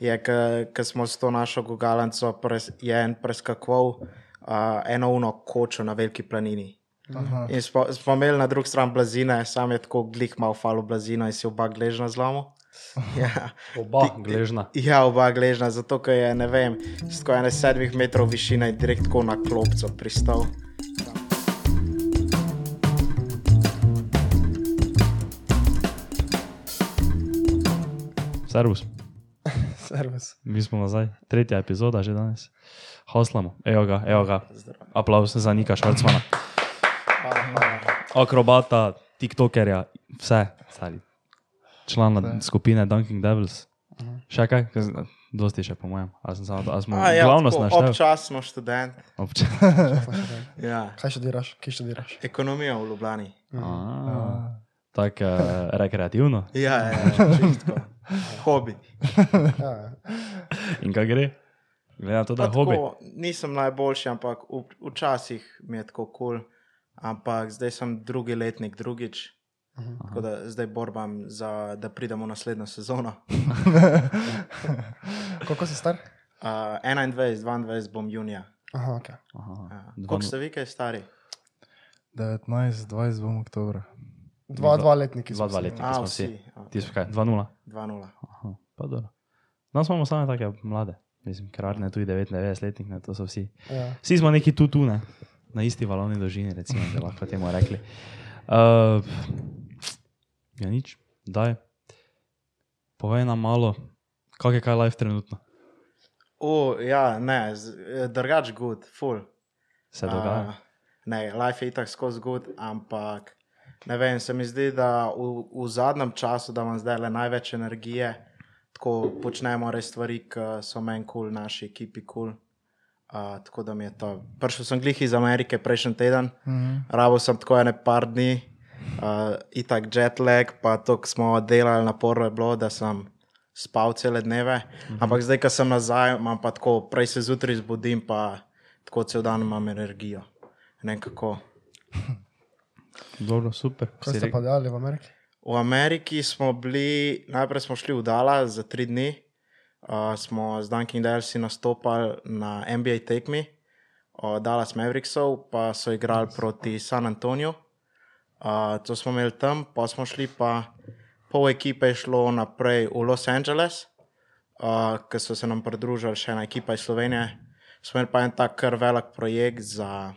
je, ker smo s to našo gugalnico, pres, je en preskakoval uh, eno uno kočo na veliki planini. Aha. In smo, smo imeli na drugi strani blazine, sam je tako glih malo falo blazina in si oba gležna zlomu. Ja. Oba, gležna. Ja, oba gležna, zato ker je, ne vem, skoro ene sedmih metrov višina in direkt tako na klopco pristal. Servus, Servus. mi smo nazaj, tretja epizoda že danes. Hoslamo, evo ga, evo ga. Aplaus za Nika Švarcmana. Akrobata, TikTokerja, vse, stari. Člana skupine Dunking Devils. Še kaj? Kaj z- Dosti še, po mojem. A sem samo a smo A, ja, glavnost tako, naštel? občasno študent. Občas. Ja. Kaj študiraš? Kje študiraš? Ekonomija v Ljubljani. Tako eh, rekreativno. Ja, ja, ja čistko. Hobi. Ja, In kaj gre? Glede na to, da je hobi. tako, nisem najboljši, ampak v, včasih mi je tako kul. Cool, ampak zdaj sem drugi letnik, drugič. Tako da zdaj borbam, za, da pridemo naslednjo sezono. Koliko si star? Uh, 21, 22 bom junija. Aha, ok. Aha, dva- Koliko ste vi, kaj stari? 19, 20 bom oktober. Dva, dva letniki. Dva, smo dva A, smo vsi. Ti si kaj? 2-0. 2-0. Aha, pa dobro. Nas imamo same take mlade. Mislim, krarne tudi 99 letnik, ne, to so vsi. Ja. Vsi smo neki tu, tu, ne. Na isti valovni dolžini, recimo, da lahko temu rekli. Uh, ja, nič, daj. Povej nam malo, kak je kaj live trenutno, O, ja, ne, eh, drugač good, full. se dogaja. Uh, ne, life je itak skozi good, ampak ne vem, se mi zdi, da v, v zadnjem času, da imam zdaj le največ energije, tako počnemo res stvari, ki so meni kul, cool, naši ekipi kul. Cool. Uh, tako da mi je to. Prišel sem glih iz Amerike prejšnji teden, mm. -hmm. rabo sem tako ene par dni, uh, itak jet lag, pa to, ko smo delali naporno je bilo, da sem spal cele dneve. Mm -hmm. Ampak zdaj, ko sem nazaj, imam pa tako, prej se zjutraj zbudim, pa tako cel dan imam energijo. Ne vem kako. Dobro, super. Kaj ste pa delali v Ameriki? V Ameriki smo bili, najprej smo šli v Dallas za tri dni, uh, smo z Dunkin' Delsi nastopali na NBA tekmi, uh, Dallas Mavericksov, pa so igrali proti San Antoniju. Uh, to smo imeli tam, pa smo šli pa, pol ekipe je šlo naprej v Los Angeles, uh, ker so se nam pridružili še ena ekipa iz Slovenije. Smo imeli pa en tak kar velik projekt za.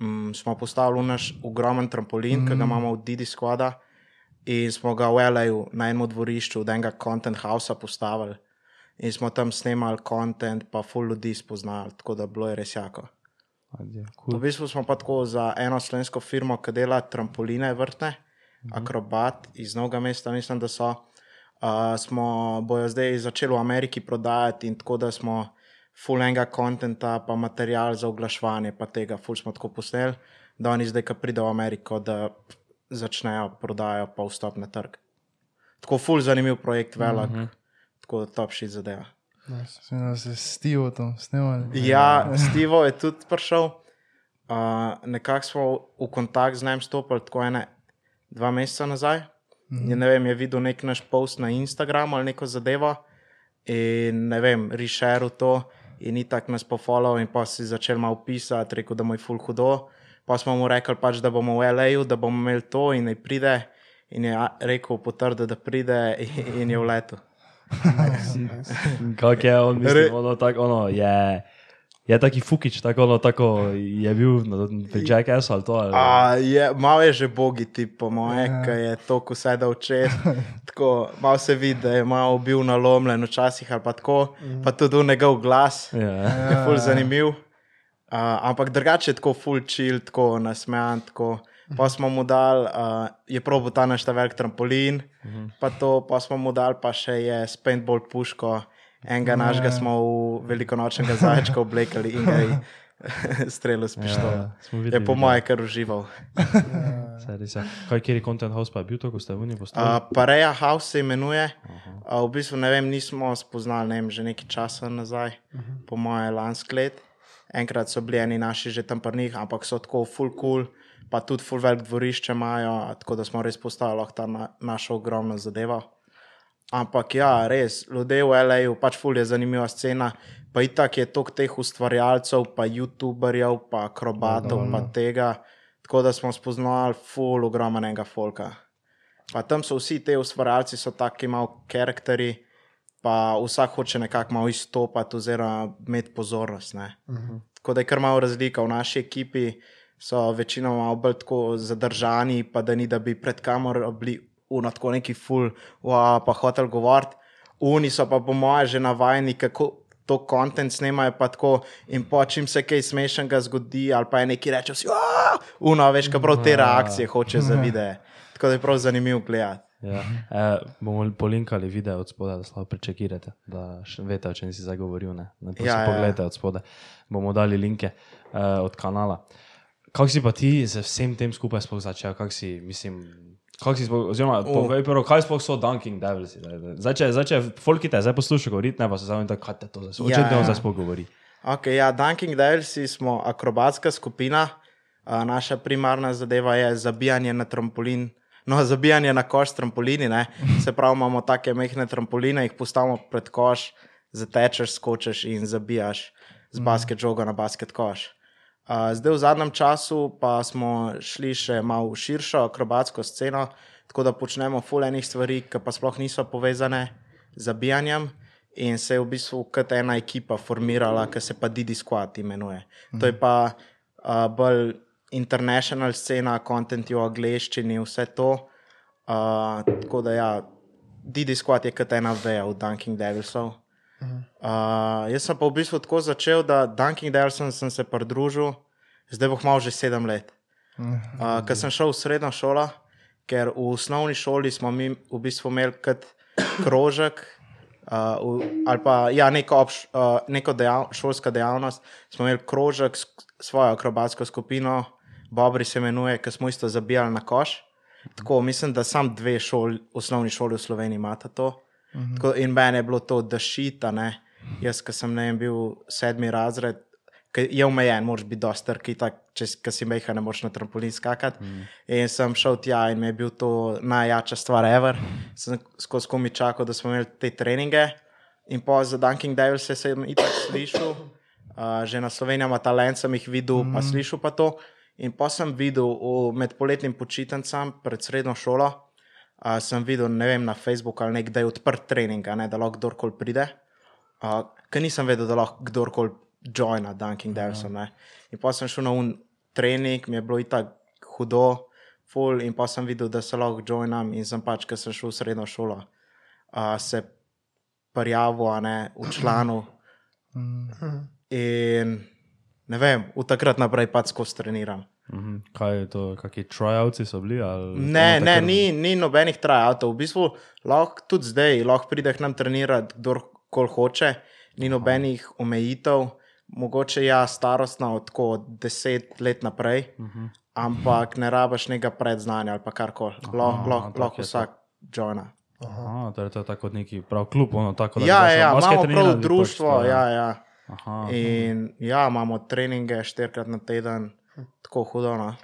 Mm, smo postavili naš ogromen trampolin, mm. ki ga imamo v Didi Squada. In smo ga v L.A.U. na enem dvorišču, od enega content house postavili. In smo tam snemali kontent, pa full ljudi spoznali, tako da bilo je res jako. Adje, V cool. bistvu smo pa tako za eno slovensko firmo, ki dela trampoline vrtne, akrobat iz Novega mesta, mislim, da so. Uh, smo bojo zdaj začeli v Ameriki prodajati in tako da smo full enega kontenta, pa material za oglaševanje, pa tega full smo tako posneli, da oni zdaj, ko pridejo v Ameriko, da začnejo prodajo pa vstop na trg. Tako full zanimiv projekt, velik, mm -hmm. tako da top shit zadeva. Da se s Tivo tam snemali. Ja, Stevo je tudi prišel. Uh, nekako smo v kontakt z njim stopili, tako ene dva meseca nazaj. Mm. Ne vem, je videl nek naš post na Instagramu ali neko zadevo in ne vem, rešeril to in tako nas pofollow in pa si začel malo pisati, rekel, da mu je full hudo. Pa smo mu rekli, pač, da bomo v LA-ju, da bomo imeli to in naj pride. In je rekel, potrdil, da pride in, in je v letu. Kak je on, mislim, ono, tak, ono je, je taki fukič, tako, ono, tako je bil no, v Jackass ali to. Ali, A, je, malo je že bogi tip, po moje, Ja. ki je toliko sedel čez. Tako, malo se vidi, da je malo bil nalomljen včasih ali pa tako, pa tudi v njegov glas ja. je ful zanimiv. Uh, ampak drugače je tako full chill, tako nasmejan. Tako. Pa smo mu dali, uh, je probo ta naš ta velik trampolin, pa to, pa smo mu dali pa še je s paintball puško. Enega našega smo v velikonočnega zajčka oblekali in ga je streljal s pištolo. Ja, Je po mojem kar užival. Je. Kaj, je content house pa je bil to, ko ste v Uh, postavili? Pareja House se imenuje. Uh, v bistvu ne vem, nismo spoznali ne vem, že nekaj časa nazaj, uh -huh. po mojem lansk let. Enkrat so bili eni naši že tam prnih, ampak so tako full cool, pa tudi full velik dvorišče imajo, tako da smo res postavili ta na, našo ogromno zadevo. Ampak ja, res, ljudje v L.A.U. pač ful je zanimiva scena. Pa itak je toliko teh ustvarjalcev, pa YouTuberjev, pa akrobatov, pa tega. Tako da smo spoznali ful ogromnega folka. Pa tam so vsi ti ustvarjalci, so taki malo karakteri, pa vsak hoče nekako malo izstopati oziroma imeti pozornost. Ne. Tako da je kar malo razlika v naši ekipi. So večinoma bolj tako zadržani, pa da ni, da bi pred kamero bili uno, tako neki ful, wow, pa hotel govoriti. Uni so pa, po mojem, že navajeni, kako to kontent snemajo, pa tako in po čim se kaj smešnega zgodi, ali pa je neki reče, vsi, "Aah!" uno, veš, kaj prav te reakcije hoče za videe. Tako da je prav zanimivo gledati. Ja. E, bomo polinkali video od spoda, da lahko prečekirate, da še veste, o čem si zdaj govoril. Ne, ne Ja, ja, ja. pogledajte od spoda. Bomo dali linke uh, od kanala. Kako si pa ti z vsem tem skupaj začel? Kako si, mislim, kako si oziroma, povej prvo, kaj sploh so Dunking Devils? Zdaj, če, zdaj, če folki te zdaj poslušajo govoriti, ne pa se zavem, da kaj te to zdaj, Ja, te on ja. zdaj sploh govori? Okay, ja, Dunking Devilsi smo akrobatska skupina. A, naša primarna zadeva je zabijanje na trampolin. No, zabijanje na koš trampolini, ne. se pravi, imamo take mehke trampoline, jih postavimo pred koš, zatečeš, skočiš in zabijaš z basket žogo na basket koš. Zdaj, v zadnjem času pa smo šli še malo v širšo akrobatsko sceno, tako da počnemo fulejnih stvari, ki pa sploh niso povezane z zabijanjem. In se je v bistvu kot ena ekipa formirala, ki se pa Didi Squad imenuje. To je pa uh, bolj international scena, kontent v angleščini, vse to. Uh, tako da ja, Didi Squad je kot ena veja v Dunking Devilsov. Uh, jaz sem pa v bistvu tako začel, da Dunking Devilsom sem se pridružil, zdaj bo malo že sedem let. Uh, Ker sem šel v srednjo šolo, ker v osnovni šoli smo mi v bistvu imeli kot krožek. Uh, ali pa ja, neko, obš, uh, neko dejav, šolska dejavnost, smo imeli krožek, s svojo akrobatsko skupino, Bobri se imenuje, ki smo isto zabijali na koš. Tako, mislim, da sam dve šol, osnovni šoli v Sloveniji imata to. Tako, in meni je bilo to dašita. Jaz, ki sem ne vem, bil sedmi razred, je omejen, moraš biti dosta trki, če si meha, ne moreš na trampolin skakati. Mm. In sem šel tja in mi je bil to najjača stvar, ever. Sem skozi komi čakal, da smo imeli te treninge. In pa za Dunking Devils se sem itak slišal, uh, že na Sloveniji ima talent, sem jih videl, mm. pa slišal pa to. In pa sem videl v, med poletnim počitnicam pred srednjo šolo, uh, sem videl vem, na Facebooku ali nekdaj odprt trening, ne, da lahko kdorkoli pride. Uh, ker nisem vedel, da lahko kdorkoli joina Dunking Devilsom. ne. In pa sem šel na un trening, mi je bilo itak hudo, full, in pa sem videl, da se lahko joinam in sem pač, ker sem šel v srednjo šolo, uh, se prijavil, ne, v članu. In ne vem, od takrat naprej pač skozi treniram. Mhm. Kaj je to, kakšni tryouti so bili? Ne, ne, ni, ni nobenih trajatov. V bistvu lahko tudi zdaj, lahko pride k nam trenirati, kdorkoli hoče, ni nobenih omejitev, mogoče ja, starostna od tako od 10 let naprej, uh -huh. ampak ne rabaš nekega predznanja ali pa karkoli. Lahko lah, lah vsak joina. Aha, torej to je tako kot neki prav klub, ono tako da Ja, šel ja, imamo prav društvo, pač to, ja, ja. Aha, In ja, imamo treninge štirikrat na teden, tako hudo. No.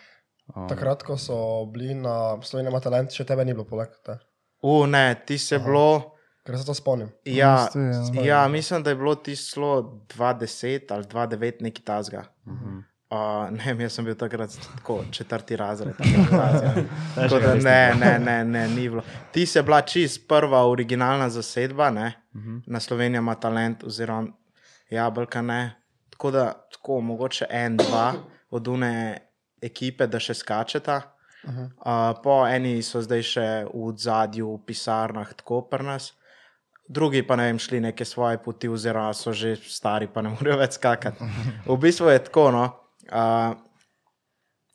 Takrat, ko so bili na Sloveniji ima talent, še tebe ni bilo poleg tega. U, ne, ti se bilo. Ker se to spomnim. Ja, Isto je, ja. ja. ja, mislim, da je bilo tisto 2010 ali 2009 neki tazga. Uh -huh. uh, ne, vem, jaz sem bil takrat tako četrti razred. Tako da ne, ne, ne, ne, ni bilo. Ti si bila čist prva originalna zasedba, ne? Uh -huh. na Sloveniji ima talent, oziroma jabolka ne. Tako da, tako, mogoče en, dva od une ekipe, da še skačeta. Uh -huh. uh, po eni so zdaj še v zadju, v pisarnah, tako pri nas. Drugi pa ne vem, šli neke svoje poti, oziroma so že stari, pa ne morejo več skakati. V bistvu je tako. No, uh,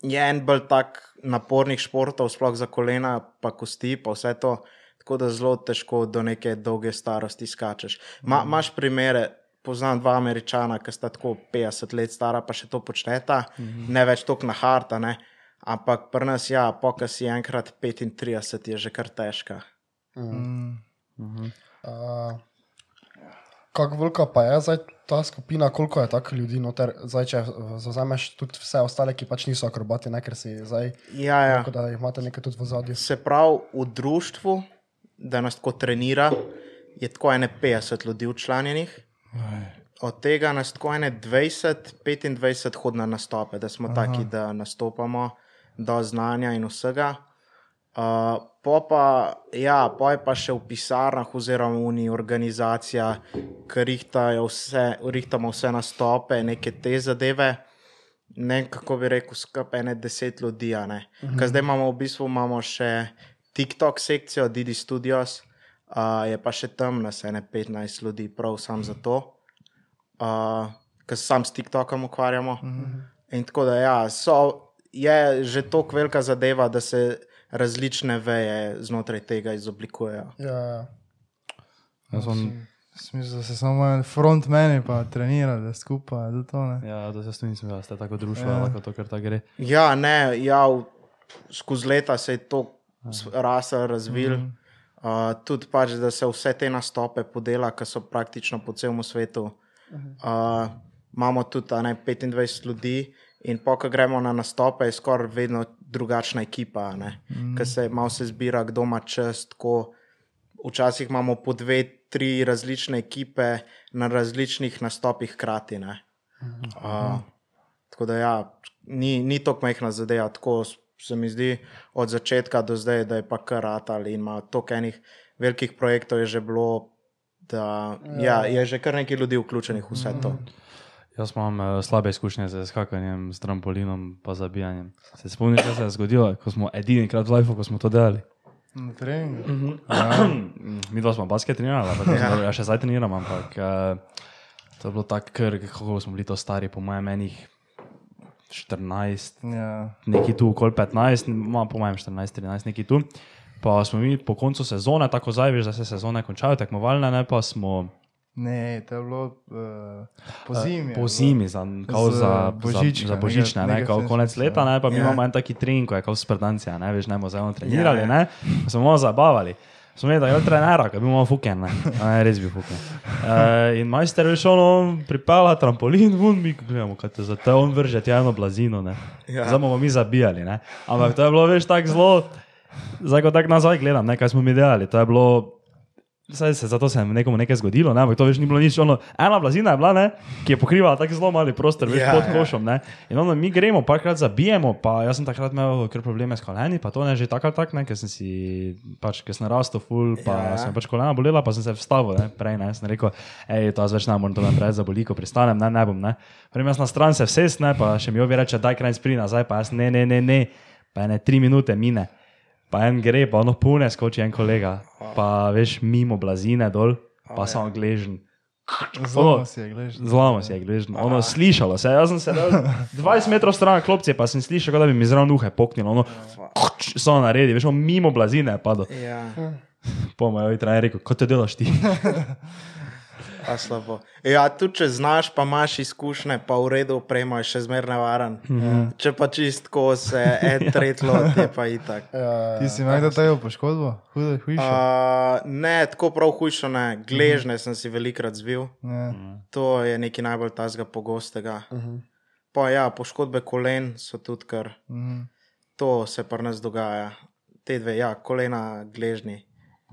je en bolj tak napornih športov, sploh za kolena, pa kosti, pa vse to, tako da zelo težko do neke dolge starosti skačeš. Ma, imaš primere, poznam dva američana, ki sta tako 50 let stara, pa še to počneta, ne več toliko na harta, ne. ampak pri nas, ja, pokaj si enkrat 35, je že kar težka. Uh, kako velika pa je zdaj ta skupina, koliko je takih ljudi noter, zdaj če zauzameš tudi vse ostale, ki pač niso akrobati, ne, ker si zdaj, Ja, ja. tako da imate nekaj tudi v zadju. Se pravi, v društvu da nas tako trenira, je tako ene 50 ljudi učlanjenih. Od tega nas tako ene 20-25 hodi na nastope, da smo Aha. taki, da nastopamo do znanja in vsega. Uh, po pa, ja, po je pa še v pisarnah, oziroma v uni organizacija, ki rihtajo vse, rihtamo vse nastope, neke te zadeve. Ne, kako bi rekel, skupaj ne deset ljudi. -huh. Zdaj imamo v bistvu imamo še TikTok sekcijo, Didi Studios, uh, je pa še tam nas ene 15 ljudi, prav sam za to, uh, ker se sam s TikTokom ukvarjamo. Uh -huh. In tako da ja, so, je že tako velika zadeva, da se različne veje znotraj tega izoblikujejo. Ja, ja. Jaz sem smisel, da se samo frontmeni pa trenira, da skupaj da to ne. Ja, da se s tem nisem videl, ste tako družba, ja. lahko to kar ta gre. Ja, ne, ja, v- skozi leta se je to rasel, razvil. Mhm. Uh, tudi pač, da se vse te nastope podela, ki so praktično po celem svetu. Uh, imamo tudi ne, 25 ljudi, in pa, ko gremo na nastope, je skoraj vedno drugačna ekipa, mm. ki se malo se zbira, kdo ima čas. Tako, včasih imamo po dve, tri različne ekipe na različnih nastopih hkrati. Uh, tako da, ja, ni, ni to majhna zadeva, tako se mi zdi od začetka do zdaj, da je pa kar ratal in ima toliko enih velikih projektov, je že bilo, da ja, je že kar nekaj ljudi vključenih v vse to. Jaz imam uh, slabe izkušnje z skakanjem, s trampolinom, pa zabijanjem. Se spomniš, kaj se je zgodilo, ko smo edini krat v Lifeu, ko smo to delali? Na treningu. Mi dva smo basket trenirali, pa ja. ja še zdaj treniram, ampak uh, to je bilo tako, kako smo bili to stari, po mojem, enih 14, Ja. neki tu, okoli 15, ima po mojem 14, 13, neki tu. Pa smo mi po koncu sezone, tako zdaj veš, da se sezone končajo, tekmovalne, ne pa smo Ne, to je bilo uh, po zimi. po zimi, za, kao za, božička, za, za božične, nekaj- ne, kao konec leta, ne, pa mi Ja. imamo en taki trening, ko je kao sprdancija, ne, veš, ne bomo zdaj trenirali, Ja, ja. ne, smo malo zabavali. Smo imeli, da je trenera, ki bi imel fuken, ne, res bi fuken. Uh, in majster je šel, on pripela trampolin, vun, mi gledamo, kaj te za te on vrže, ti eno blazino, ne. Ja. Zdaj bomo mi zabijali, ne. Ampak to je bilo, veš, tako zelo, zdaj ko tako nazaj gledam, ne, kaj smo mi delali, to je bilo, Saj se zato se je nekomu nekaj zgodilo, ne? ampak to več ni bilo nič. Ono, ena blazina je bila, ne? ki je pokrivala tako zelo mali prostor, veš, Ja, pod ja. košom. Ne? In ono, mi gremo, parkrat zabijemo, pa jaz sem takrat imel kar probleme s koleni, pa to ne že tako ali tako, ne? ker sem si, pač, ker sem rastel full, pa Ja. ja. sem pač kolena bolela, pa sem se vstavil, ne? prej ne, sem rekel, hej, to jaz več ne morem, to me prej zaboli, ko pristanem, ne, ne bom, ne. Prej jaz na stran se vses, ne, pa še mi ovi reče, daj kraj spri nazaj, pa jaz ne, ne, ne, ne, pa ene tri minute mine. Pa en gre, pa ono pune skoči en kolega, pa veš, mimo blazine dol, pa samo gležen. Zelo si je, gledaš. Zlamo si je gležen. Ono slišalo se, jaz sem se dal 20 metrov stran klopce, pa sem slišal, da bi mi zraven uhe poknilo. Ono, samo naredi, veš, mimo blazine je padlo. Ja, Po mojem trenerju rekel, kot te delaš ti. a slabo. Ja, tudi če znaš, pa imaš izkušnje, pa v redu, opremo je še zmerno varen. Mhm. Če pa čistko se en tretlo, je pa itak. Ja, Ti si imel tega poškodbo? Hude, hujše. Uh, ne, tako prav hujšo ne, gležne sem si velikrat zvil. Ja. To je nekaj najbolj tazga pogostega. Pa ja, poškodbe kolen so tudi kar. Mhm. To se pri nas dogaja. Te dve, ja, kolena, gležni.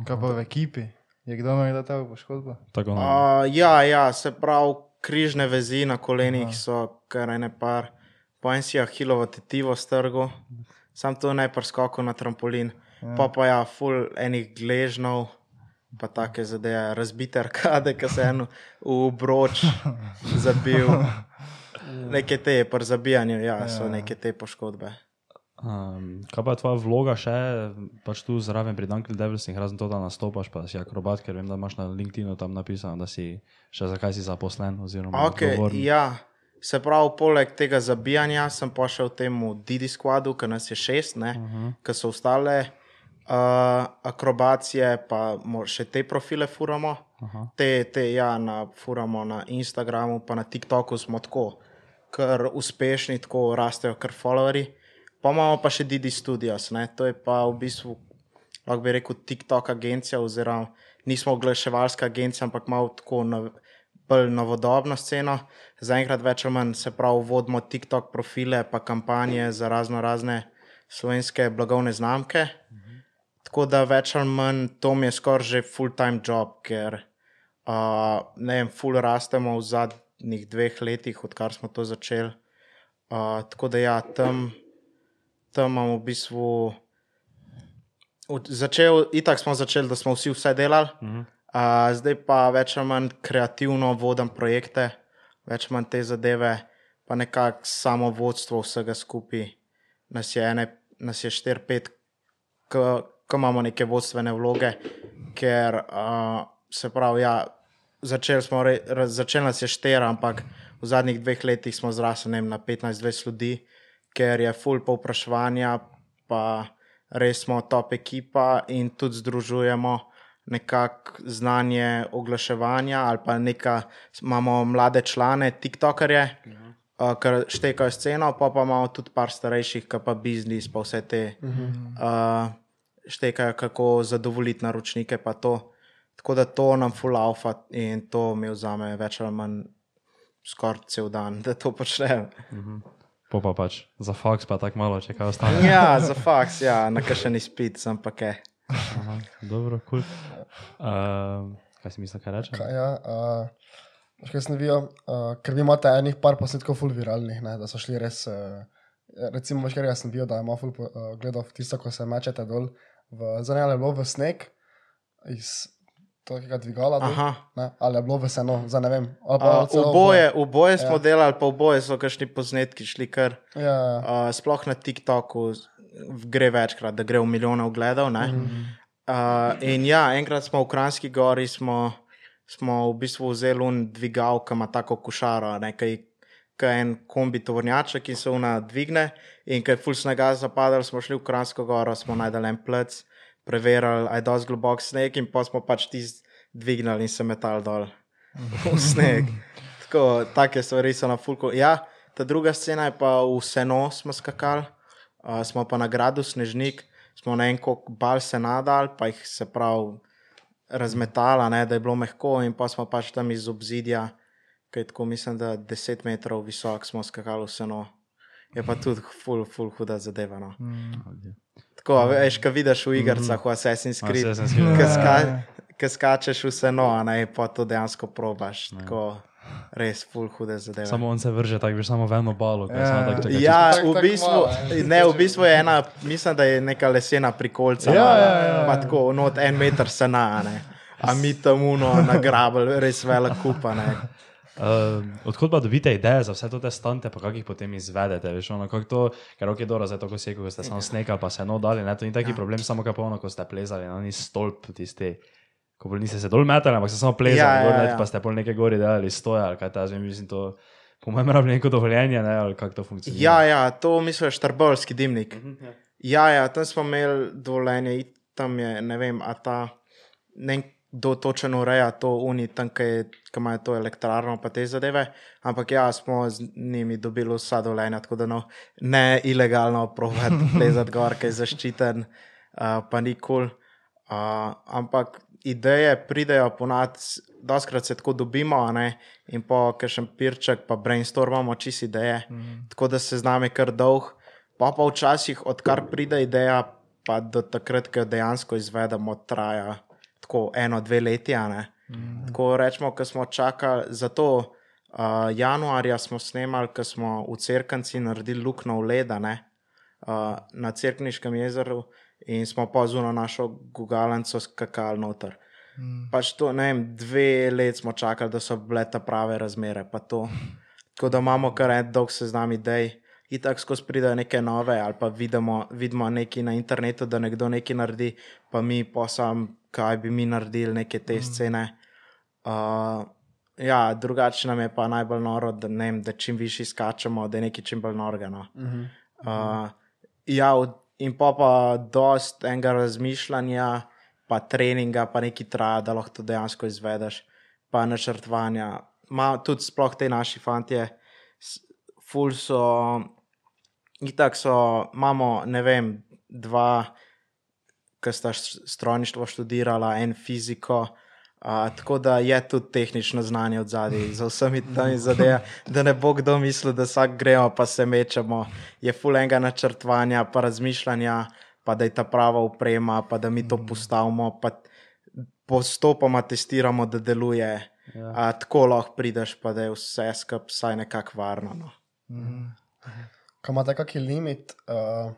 Kaj pa v ekipi? Je kdo imel tega poškodbo? Tako. Uh, ja, ja, se pravi, križne vezi na kolenih so kar ene par. Po en si ahilovo tetivo strgo, sam to ne prskoko na trampolin. Ja. Pa pa ja, full enih gležnov, pa take zadeve, razbite arkade, ki se eno v broč zabil. Neke te, pri zabijanju, ja, so neke te poškodbe. Um, kaj pa je tvoja vloga še, pač tu zraven pri Dunkel Devilsih, razen to, da nastopaš, pa si akrobat, ker vem, da imaš na LinkedInu tam napisano, da si še zakaj si zaposlen oziroma Okay, odgovoren. ja, se pravi, poleg tega zabijanja sem pa še v tem Didi skladu, ki nas je šest, uh -huh. ki so ostale uh, akrobacije, pa še te profile furamo. Aha. Te, te ja, na, furamo na Instagramu, pa na TikToku smo tako, kar uspešni, tako rastejo, kar followerji. Pa imamo pa še Didi Studios, ne? to je pa v bistvu, lahko bi rekel, TikTok agencija, oziroma nismo oglaševalska agencija, ampak malo tako na, bolj novodobno sceno. Zaenkrat več ali manj se pravi, vodimo TikTok profile, pa kampanje za razno razne slovenske blagovne znamke. tako da več ali manj to mi je skoraj že full-time job, ker uh, ne vem, full rastemo v zadnjih dveh letih, odkar smo to začeli. Uh, tako da ja, tam, tam imamo v bistvu. od- Začel, itak smo začeli, da smo vsi vse delali, Mhm. uh, zdaj pa več ali manj kreativno vodim projekte, več ali manj te zadeve, pa nekako samo vodstvo vsega skupaj. Nas je, ene, nas je 4-5, ki imamo neke vodstvene vloge, ker uh, se pravi, ja, začeli smo, re, začeli nas je 4, ampak v zadnjih dveh letih smo zrasli na 15-20 ljudi, ker je full povpraševanja, pa res smo top ekipa in tudi združujemo nekako znanje oglaševanja ali pa neka, imamo mlade člane, TikTokerje, uh, ki štekajo sceno, pa, pa imamo tudi par starejših, ki pa biznis, pa vse te uh, štekajo, kako zadovoljiti naročnike. pa to. Tako da to nam fulaufa in to mi vzame več ali manj skoraj cel dan, da to počnem. Po pa pač za faks pa tako malo, če kaj ostane. Ja, za faks, ja, na kakšen izpit sem pa kaj. Aha, dobro, kul. Cool. Uh, kaj si misliš, kaj reče? Kaj, ja, uh, kaj sem videl, uh, ker vi imate enih par posnetkov full viralnih, ne, da so šli res. Uh, recimo, jaz sem videl, da ima full uh, gledal tisto, ko se mečete dol. V zanjale je bilo v sneg iz takega dvigala. Dol, ne, ali je bilo v seno, za ne vem. celo oboje, oboje smo Ja. delali, pa oboje so kakšni posnetki šli kar. Ja, ja. Uh, sploh na TikToku gre večkrat, da gre v milijone ogledov. Mm -hmm. uh, in ja, enkrat smo v Kranski gori, smo, smo v bistvu vzeli un dvigal, ki ima tako košaro, nekaj. Kaj je en kombi tovornjaček in se una dvigne, in kaj je full snega zapadal, smo šli v Kransko goro, smo najdel en plec, preverili, aj dosti globok sneg, in pa smo pač tisti dvignili in se metal dol v sneg. Tako, take stvari so na fulku. Ja, ta druga scena je pa v Seno smo skakali, uh, smo pa na gradu Snežnik, smo na en kok bal se nadal, pa jih se prav razmetala, ne, da je bilo mehko in pa smo pač tam iz obzidja, ki je tako mislim, da 10 metrov visok smo skakali v Seno. Je pa tudi ful, ful huda zadeva. No. Tako, veš, kaj vidiš v igrah, v Assassin's Creed, Assassin's Creed, ki ja. ska, ki skačeš vse no, a ne pa to dejansko probaš. Tako, res ful hude zadeve. Samo on se vrže, tako bi samo v eno balo. Ja. samo tako čaka, Ja, Tako- v bistvu, ne, v bistvu je ena, mislim, da je neka lesena prikolca. Ja, ja, ja, Pa ja. tako, not en meter se na, ne. A mi tam uno nagrabili, res velik kupa, ne. Uh, odkud pa dobite ideje za vse te stante, pa kako jih potem izvedete? Veš, ono, to, ker ok, dobro, zdaj to, ko rekel, ko ste samo snekali, pa se no dali, ne, to ni taki ja. problem, samo kako ono, ko ste plezali, no, ni stolp tisti. Ko niste se dol metali, ampak ste samo plezali, Ja, ja, ja, gor, ne, ja. pa ste pol neke gori delali stoja, ali kaj ta zdaj, mislim, to po mojem rabi neko dovoljenje, ne, ali kako to funkcionira. Ja, ja, to mislim, štrbolski dimnik. Ja, ja, tam smo imeli dovoljenje, tam je, ne vem, a ta, ne vem, kdo točno ureja to uni, tam, ki imajo to elektrarno, pa te zadeve. Ampak ja, smo z njimi dobili vsa dovoljenja, tako da no, ne ilegalno provati plezati gor, ki je zaščiten, uh, pa nikoli. Uh, ampak ideje pridejo ponad, doskrat se tako dobimo, ne, in po kakšen pirček, pa brainstormamo čist ideje, mm. tako da se z nami kar dolg. Pa pa včasih, odkar pride ideja, pa do takrat, ko jo dejansko izvedemo, traja tako eno, dve leti. Mm. Tako rečemo, ko smo čakali, zato uh, januarja smo snemali, ko smo v Cerkanci naredili luknjo v leda ne, uh, na Cerkniškem jezeru in smo pa zuno našo gugalnico skakali noter. Mm. Pač to, ne vem, dve leti smo čakali, da so bile ta prave razmere. pa to. Tako da imamo kar en dolg seznam idej. Itak skozi pridejo neke nove, ali pa vidimo, vidimo nekaj na internetu, da nekdo nekaj naredi, pa mi pa sam, kaj bi mi naredili, neke te scene. Uh, ja, drugače nam je pa najbolj noro, da, ne vem, da čim više skačemo, da je nekaj čim bolj norgano. Uh, ja, in pa pa dost enega razmišljanja, pa treninga, pa nekaj traja, da lahko to dejansko izvedeš, pa načrtovanja. Ma, tudi sploh te naši fantje, s- ful so, itak so, imamo, ne vem, dva, ki sta strojništvo študirala, en fiziko. Uh, tako da je tudi tehnično znanje od zadaj, za vsemi temi zadevami, da ne bo kdo mislil, da vsak gremo, pa se mečemo. Je fulenga načrtovanja, pa razmišljanja, pa da je ta prava uprema, pa da mi to postavimo, pa postopoma testiramo, da deluje. Ja. A, tako lahko prideš, pa da je vse skupaj vsaj nekako varno. No. Ko imate kakšen limit, uh,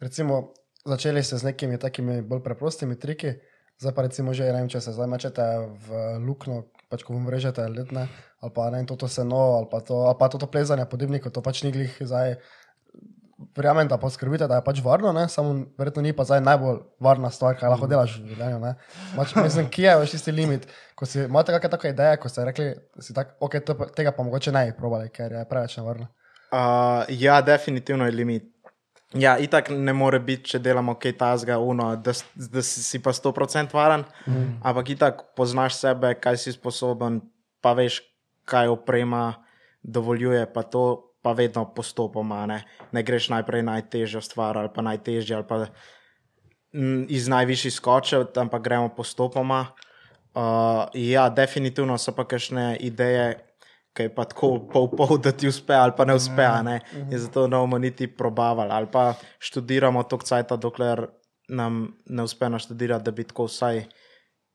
recimo začeli ste z nekimi takimi bolj preprostimi triki, zdaj pa recimo že, ne vem, če se zdaj mečete v luknjo, pač ko vam režete letne, ali pa ne vem, to seno, ali pa to, ali pa to, to plezanje po dimniku, to pač ni glih zdaj. Verjamem, da poskrbite, da je pač varno, ne? samo verjetno ni pa zdaj najbolj varna stvar, kaj lahko delaš v življenju. Pač, mislim, kje je vaš tisti limit? Ko si, imate kakšne take ideje, ko ste rekli, da si tak, okay, tega pa mogoče ne bi probali, ker je preveč nevarno. Uh, ja, definitivno je limit. Ja, itak ne more biti, če delamo kaj tasga, uno, da, da si, si pa 100% varen, mm. ampak itak poznaš sebe, kaj si sposoben, pa veš, kaj oprema dovoljuje, pa to pa vedno postopoma. Ne, ne greš najprej najtežjo stvar ali pa najtežje ali pa mm, iz najvišjih skočev, ampak gremo postopoma. Uh, ja, definitivno so pa kakšne ideje, ki je pa tako pol pol, da ti uspe ali pa ne uspe, ne. In zato ne bomo niti probavali ali pa študiramo to cajt, dokler nam ne uspe naštudirati, da bi tako vsaj,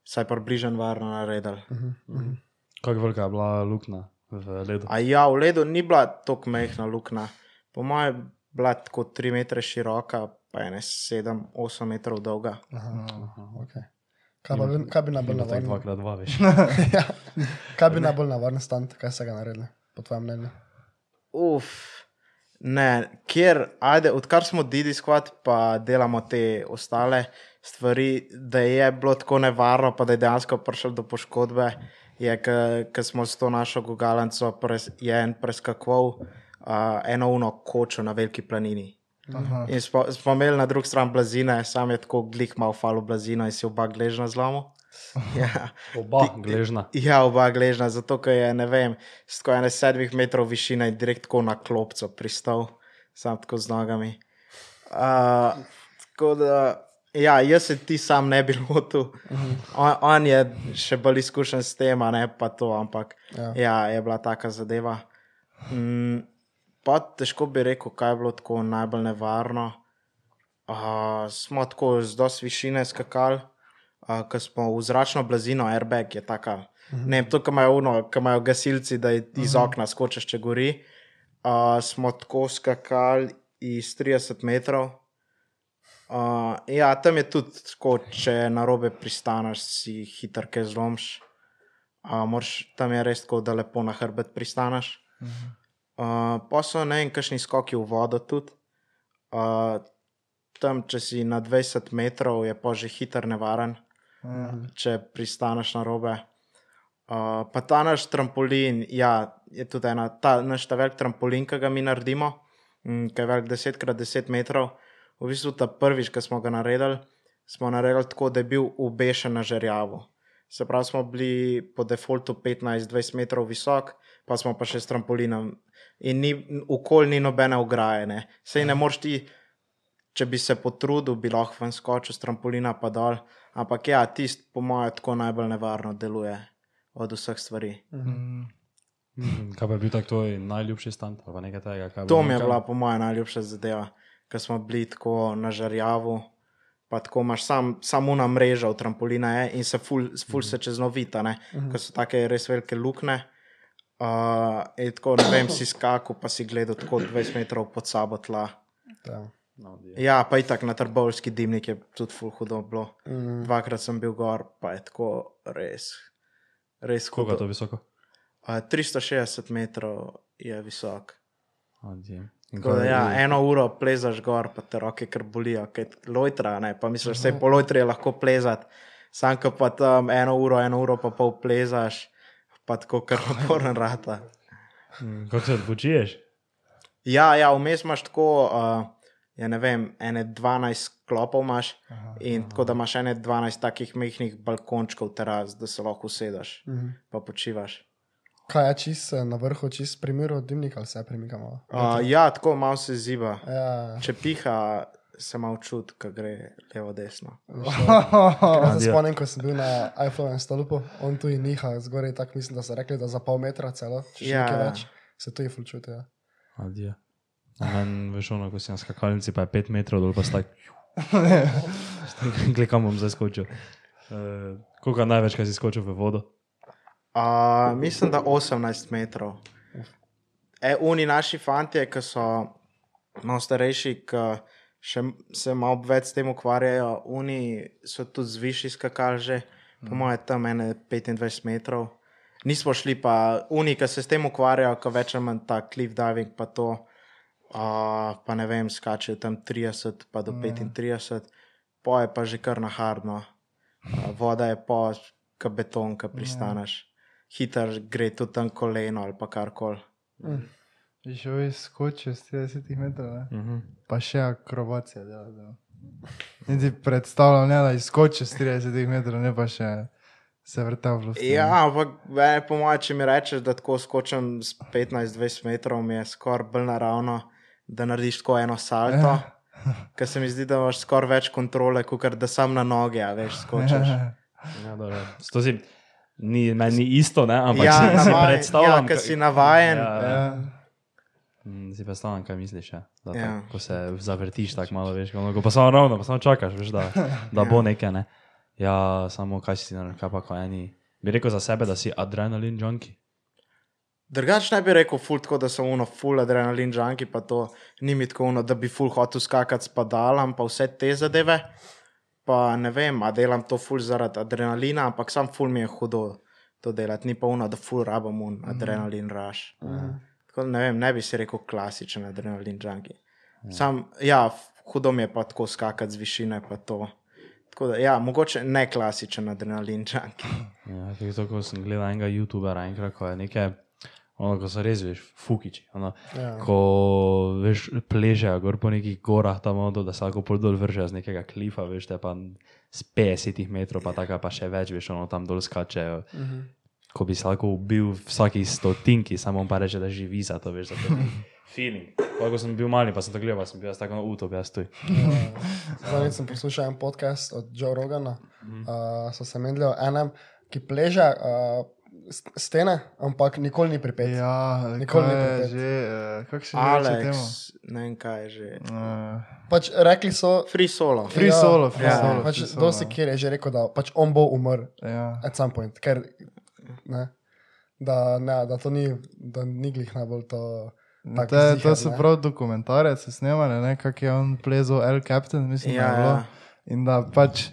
vsaj približno varno naredili. Kako velika je bila luknja v ledu? A ja, v ledu ni bila tako mehna luknja. Po mojem je bila tako 3 metre široka, pa je ne 7-8 metrov dolga. Okay. Kaj, pa, kaj bi najbolj Bilo tako navarno? dvakrat dva, veš. ja. Kaj bi najbolj navarno stand, kaj ste ga naredili, po tvojem mnenju? Uf, ne, kjer, ajde, odkar smo Didi Squad, pa delamo te ostale stvari, da je bilo tako nevarno, pa da je dejansko prišel do poškodbe, je, ker smo s to našo gugalanco pres, je en preskakoval uh, eno uno kočo na veliki planini. Aha. In smo, smo imeli na drugi strani blazine, sam je tako glih mal falo blazina in si oba gležna zlomil. Ja. Oba gležna. Ja, oba gležna, zato ker je, ne vem, s tako ene sedmih metrov višine in direkt tako na klopco pristal, sam tako z nogami. Uh, tako da, ja, jaz se ti sam ne bi lotil. On, on je še bolj izkušen s tem, ne pa to, ampak ja, ja je bila taka zadeva. Mm, pa težko bi rekel, kaj je bilo tako najbolj nevarno. Uh, smo tako z dosti višine skakali, uh, ko smo v zračno blazino, airbag je taka. Ne vem, to, kar imajo, uno, kar imajo gasilci, da iz okna skočiš, če gori. Uh, smo tako skakali iz 30 metrov. Uh, ja, tam je tudi tako, če na robe pristaneš, si hiter, kaj zlomš. Uh, moraš, tam je res tako, da lepo na hrbet pristaneš. Uh, pa so ne vem, kakšni skoki v vodo tudi. Uh, tam, če si na 20 metrov, je pa že hiter nevaren, Ja. če pristaneš na robe. Uh, pa ta naš trampolin, ja, je tudi ena, ta naš ta velik trampolin, ki ga mi naredimo, mm, ki je velik 10x10 metrov. V bistvu ta prvič, ki smo ga naredili, smo naredili tako, da je bil ubešen na žerjavu. Se pravi, smo bili po defaultu 15-20 metrov visok, pa smo pa še s trampolinom. In ni, okolj ni nobene ograje. Ne. Sej ne moreš ti, če bi se potrudil, bi lahko ven skočil s trampolina pa dol. Ampak ja, tisti, po mojem, tako najbolj nevarno deluje od vseh stvari. Mm. Mhm. Kaj pa je bil tak tvoj najljubši stand? Ali nekaj tega? To mi je bila, po mojem, najljubša zadeva, ker smo bili tako na žarjavu. Pa tako imaš sam, samo na mrežo trampolina je, in se ful, ful se čez novita, ne, ker so take res velike luknje. Uh, in tako, ne vem, si skakal, pa si gledal tako 20 metrov pod sabo tla. Ja. No, je. Ja, pa itak na trbovski dimnik je tudi ful hudo bilo. Mm. Dvakrat sem bil gor, pa je tako res, res Koliko je to visoko? Uh, 360 metrov je visok. Odje. In Tako da, ja, eno uro plezaš gor, pa te roke kar bolijo, kaj lojtra, ne, pa misliš, da se po lojtri je lahko plezati, sam ko pa tam eno uro, eno uro pa pol plezaš, pa tako kar naporen rata. Mm, Kako se odpočiješ? Ja, ja, vmes imaš tako, uh, ja, ne vem, ene 12 klopov imaš in tako da imaš ene 12 takih mehkih balkončkov teras, da se lahko usedeš, Mhm. pa počivaš. Kaj je čist eh, na vrhu, čist primeru dimnika, ali se premikamo? Uh, ja, tako malo se ziba. Ja, Če piha, se malo čuti, ko gre levo, desno. Jaz se Adijo. spomnim, ko sem bil na iPhone stolpu, on tu in niha, zgoraj tako mislim, da so rekli, da za pol metra celo, če Ja, nekaj ja. več, se tu je fulčuti. Ja. Adje. Men veš, ono, ko si na skakalnici, pa je 5 metrov dol, pa si tak. Glej, kam bom zdaj skočil. Uh, koliko največkrat si skočil v vodo? Uh, mislim, da 18 metrov. E, oni naši fanti, ki so malo starejši, ki še se malo več s tem ukvarjajo, oni so tudi zvišji skakali že, po mojem, tam ene 25 metrov. Nismo šli pa, oni, ki se s tem ukvarjajo, ki več ali manj ta cliff diving, pa to, uh, pa ne vem, skačejo tam 30 pa do 35, po je pa že kar na hardno. Uh, voda je po, ka beton, ki pristaneš. Hiter gre tudi tam koleno ali pa karkoli. Že vi skočijo z 30 metrov, ne? Uh -huh. pa še akrobacija dela. dela. In ti predstavljam, ne, da izskočiš z 30 metrov, ne pa še se vrta v luft. Ja, ampak po mojem, če mi rečeš, da tako skočim z 15-20 metrov, mi je skoraj bolj naravno, da narediš tako eno salto. Ja. Ker se mi zdi, da imaš skoraj več kontrole, kot da sam na noge, a veš, skočiš. Ja. To si, ni, meni ni isto, ne? ampak ja, si, si navajen- predstavljam. ja, ker si navajen. Ja, ja. Ja. Mm, Si predstavljam, kaj misliš. Ja. Da, Ja. tak, ko se zavrtiš tako malo, veš, ono, ko pa samo ravno, pa samo čakaš, veš, da, da bo nekaj. Ne? Ja, samo kaj si ti naredil, kaj pa ko eni. Bi rekel za sebe, da si adrenalin junkie. Drugač ne bi rekel, ful, tako, da sem uno, full adrenalin junkie, pa to ni mi tako, uno, da bi full hotel skakati s padalom, pa vse te zadeve. Pa ne vem, a delam to full zaradi adrenalina, ampak sam full mi je hudo to delati, ni pa uno, da full rabam un adrenalin raš. Tako ne vem, ne bi si rekel klasičen adrenalin junkie. Sam, ja, hudo mi je pa tako skakati z višine, pa to. Tako da, ja, mogoče ne klasičen adrenalin junkie. Ja, tako sem gledal enega YouTubera, enkrat, ko je nekaj, ono, ko so res, veš, fukiči. Ono, Ja. Ko veš, pležejo gor po nekih gorah, tam ono, da se lahko pol dol vržejo z nekega klifa, veš, te pa z 50 metrov, pa taka pa še več, veš, ono tam dol skačejo. Uh -huh. Ko bi se lahko ubil vsaki stotinki, samo on pa reče, da živi za to, veš, za to. Feeling. Pa, ko sem bil mali, pa sem to gledal, sem bil jaz tako na utop, jaz tu. Zadnjič sem poslušal en podcast od Joe Rogana. Uh, so se menili o enem, ki pleže uh, stene, ampak nikoli ni pripet. Ja, Nikoli ni je pripet. že, eh, kako se že reče temu? Alex, ne vem kaj je že. Uh, Pač rekli so, Free solo. Free solo, free Ja, solo. Pač free solo. dosti kjer je že rekel, da pač on bo umrl Ja. at some point. Ker, ne, da, ne, da to ni, da ni glih najbolj to. No, tak To, je, so ne. prav dokumentarec, so snemali, ne, kako je on plezal El Captain, mislim, da Ja, je bilo. ja. In da pač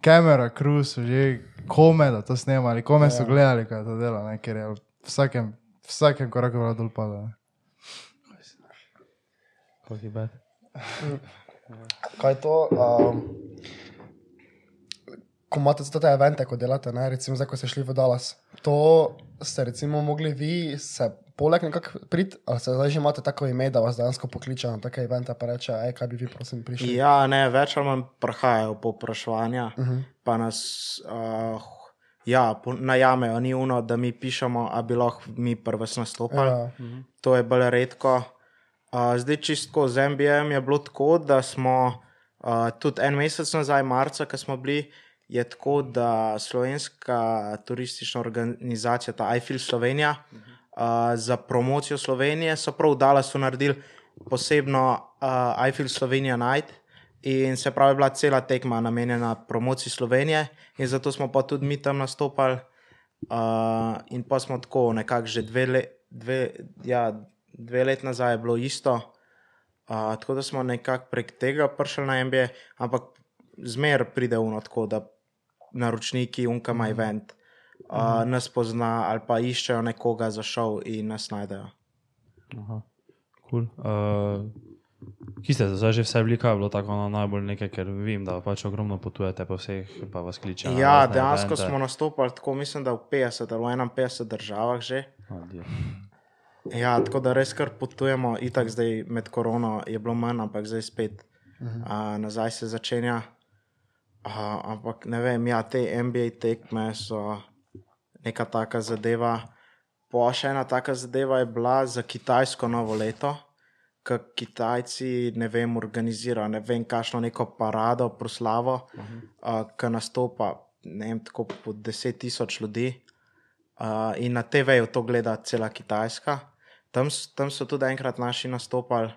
kamera, crew so že kome, da to snemali, kome so Ja. gledali, kaj to dela, ne, ker je v vsakem, vsakem koraku bilo dol pada. Kako je bed? Kaj je to? Um, ko imate te evente, ko delate, ne, recimo zdaj, ko ste šli v Dallas, to ste recimo mogli vi se poleg nekako priti, ali se zdaj že imate tako ime, da vas dejansko pokliče na take evente, pa reče, ej, kaj bi vi prosim prišli. Ja, ne, več ali manj prihajajo povpraševanja, uh Mhm. -huh. pa nas uh, ja, najamejo, ni uno, da mi pišemo, a bi lahko mi prvi nastopali. Ja. To je bolj redko. Uh, zdaj, čistko z MBM je bilo tako, da smo uh, tudi en mesec nazaj, marca, ko smo bili, je tako, da slovenska turistična organizacija, ta Eiffel Slovenija, uh, za promocijo Slovenije so prav dala, so naredili posebno uh, Eiffel Slovenija Night. In se pravi, bila cela tekma namenjena promociji Slovenije, in zato smo pa tudi mi tam nastopali. Uh, in pa smo tako, nekako že dve, le, dve, ja, dve leti nazaj je bilo isto. Uh, tako da smo nekako prek tega prišli na MBA, ampak zmer pride uno tako, da naročniki unkama event uh, nas pozna ali pa iščejo nekoga za šov in nas najdejo. Aha, cool. Uh, Ki ste zdaj že vse bili, kaj je bilo tako ono najbolj nekaj, ker vem, da pač ogromno potujete po vseh, pa vas kliče. na Ja, dejansko evente. smo nastopali tako, mislim, da v 50 ali 51 državah že. Adijo. Ja, tako da res kar potujemo, itak zdaj med korono je bilo manj, ampak zdaj spet uh -huh. uh, nazaj se začenja. Uh, ampak ne vem, ja, te NBA tekme so neka taka zadeva. Pa še ena taka zadeva je bila za kitajsko novo leto, ki Kitajci, ne vem, organizirajo, ne vem, kakšno neko parado, proslavo, uh -huh. uh, ki nastopa, ne vem, tako po 10 tisoč ljudi. Uh, in na TV-ju to gleda cela Kitajska. Tam, tam so tudi enkrat naši nastopali,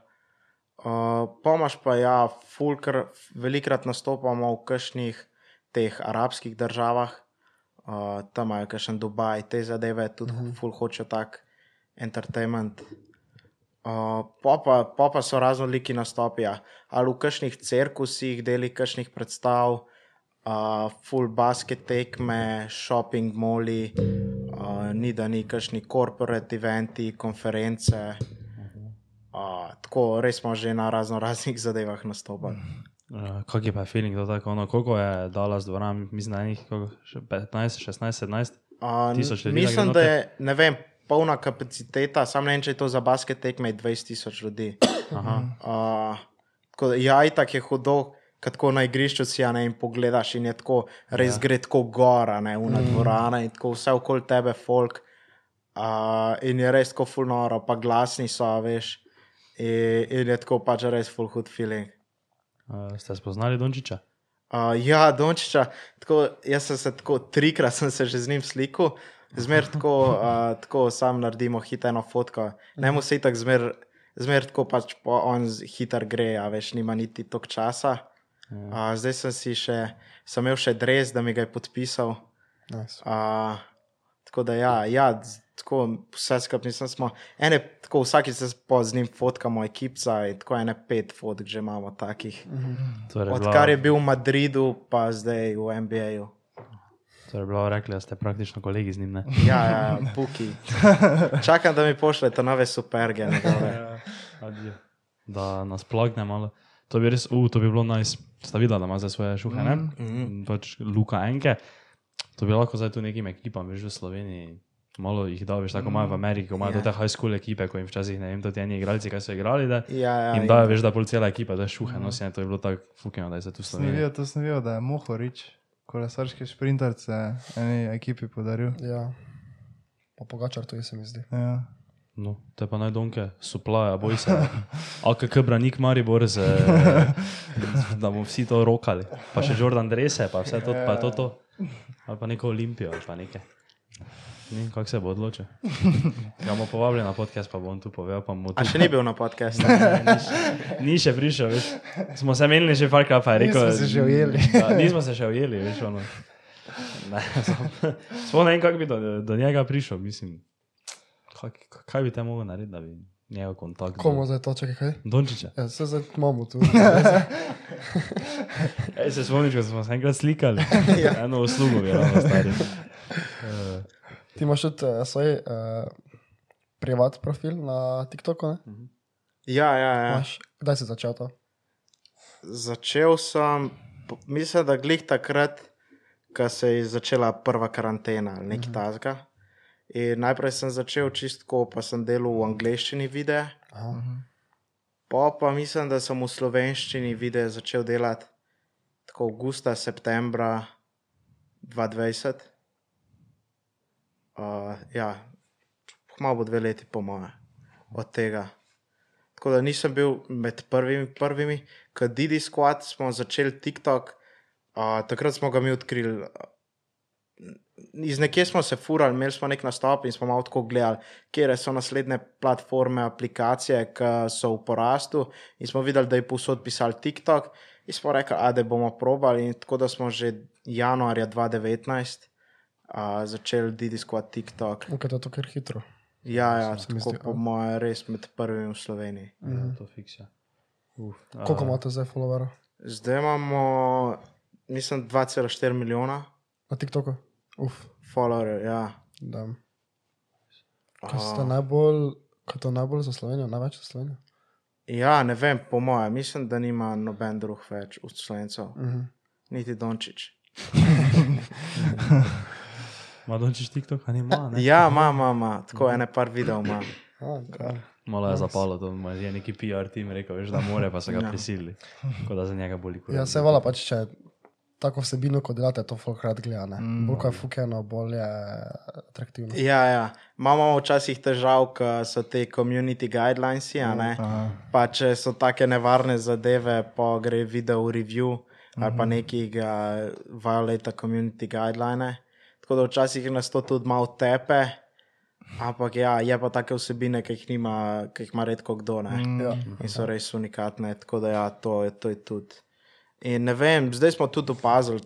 Uh, Pomaž pa ja, fulkr, velikrat nastopamo v kakšnih teh arabskih državah, uh, tam imajo kakšen Dubaj, te zadeve, tudi uh -huh. ful hočejo tak entertainment. Uh, pa, pa, pa pa so raznoliki nastopi, ja. ali v kakšnih cirkusih, deli kakšnih predstav, uh, full basket tekme, shopping moli, uh, ni da ni kakšni corporate eventi, konference. Uh, tako res smo že na razno raznih zadevah nastopali. Uh, kak je pa feeling to tako? Ono, koliko je Dallas dvorana, mislim, da je njih koliko, še 15, 16, 17? Uh, Tisoč ljudi da mislim, da je ne vem, polna kapaciteta, sam ne vem, če je to za basket tekme 20 tisoč ljudi. Aha. Uh, tako da, ja, itak je hudo, kad tako na igrišču si ja, ne, in pogledaš, in je tako, res ja. gre tako gora, ne, una mm. dvorana in tako vse okoli tebe, folk. Uh, in je res tako fulnoro, pa glasni so, a veš. In, in je tako pač res full hud feeling. Uh, ste spoznali Dončiča? Uh, ja, Dončiča, tako, jaz sem se tako trikrat sem se že z njim slikal, zmer tako, uh, tako sam naredimo hitro fotko. Ne mu se tako zmer, zmer tako pač po, on z- hiter gre, a veš, nima niti toliko časa. Uh, zdaj sem si še, sem imel še dres, da mi ga je podpisal. Nice. Uh, tako da ja, ja tako vse skupaj nisem smo. Ene, tako vsakič se z njim fotkamo, ekipca in tako ene pet fotk že imamo takih. Torej, Odkar je bil v Madridu, pa zdaj v NBA-ju. Torej, bilo rekli, da ste praktično kolegi z njim. Ne? Ja, ja, puki. Čakam, da mi pošljete nove superge. njegove. Adijo. Da nas plagne malo. To bi res, uh, to bi bilo naj, nice. sta videla, da ima zdaj svoje šuhe, ne? Mm -hmm. Pač Luka Enke. To bi lahko zdaj tu nekim ekipam, veš, v Sloveniji. Malo jih da, veš, tako imajo v Ameriki, ko imajo Ja. yeah. te high school ekipe, ko jim včasih, ne vem, to ti eni igralci, kaj so igrali, da Ja, ja, jim in- dajo, veš, da pol cela ekipa, da šuhe nosi, ne, to je bilo tako fukeno, da je se tu v Sem videl, Sloveniji. to sem videl, da je Mohorič, kolesarski šprinterce, eni ekipi podaril. Ja. Pa pogačar to je, se mi zdi. Ja. No, te pa naj donke, suplaja, boj se. AKK branik Maribor, z, da bomo vsi to rokali. Pa še Jordan Drese, pa vse to, pa to to. Ali pa neko Olimpijo, ali pa nekaj. Ni, kako se bo odločil. Ga bomo povabili na podcast, pa bom tu povedal, pa tu. A še ni bil na podkastu. Ni še prišel, veš. Smo se menili že parkrat, pa je rekel. Nismo se že ujeli. Da, nismo se še ujeli, veš, ono. Ne, Sploh ne vem, kako bi do, do njega prišel, mislim. Kaj, kaj bi te mogel narediti, da bi njegov kontakt? Komu zdaj to čakaj kaj? Dončiča. Ja, se zdaj imamo tu. Ej, se spomniš, ko smo se enkrat slikali. Eno uslugo bi ravno stari. Uh, Ti imaš tudi uh, svoj uh, privat profil na TikToku, ne? Ja, ja, ja. Imaš, kdaj si začel to? Začel sem, mislim, da glih takrat, ko se je začela prva karantena ali nekaj tasga. In najprej sem začel čistko, pa sem delal v angleščini videe. Aha. Pa pa mislim, da sem v slovenščini videe začel delati tako avgusta, septembra 2020. Uh, ja, malo bo dve leti, po moje, od tega. Tako da nisem bil med prvimi, prvimi. Ko Didi Squad smo začeli TikTok, uh, takrat smo ga mi odkrili. Iz nekje smo se furali, imeli smo nek nastop in smo malo tako gledali, kje so naslednje platforme, aplikacije, ki so v porastu. In smo videli, da je posod pisal TikTok, in smo rekli, da bomo probali. In tako da smo že januarja 2019 uh, začeli Didi Squad TikTok. Ukaj je to kar hitro. Ja, ja tako zdi, po mojem, res med prvimi v Sloveniji. ja, to fiksja. Uf, Koliko a, imate zdaj followerov Zdaj imamo, mislim, 2,4 milijona na TikToku? Uf, followerjev. Ja. da. Kaj ste A, najbolj, kaj to najbolj za Slovenijo, največ za Slovenijo? ja, ne vem, po mojem, mislim, da nima noben drug več od slovencev, Mhm. niti Dončić. Ima Dončič TikTok, a nima, ne? Ja, ima, ima, ima, tako ene par videov ima. A, kaj. Malo je zapalo, to ima je neki PR tim rekel, veš, da more, pa so ga Ja. prisilili. Tako da za njega boli kot. Ja, se vala pač, če tako vsebino, kot delate, to folk rad gleda. ne. Bolj je fukeno, bolj je atraktivno. Ja, ja. Imamo včasih težav, ko so te community guidelines, a ne. Aha. Pa če so take nevarne zadeve, pa gre video v review ali pa neki ga violate community guideline. Tako da včasih nas to tudi malo tepe. Ampak ja, je pa take vsebine, ki jih, nima, ki jih ima redko kdo. Ne? Mm. Ja. In so res unikatne, tako da ja, to, to je tudi. In ne vem, zdaj smo tudi opazili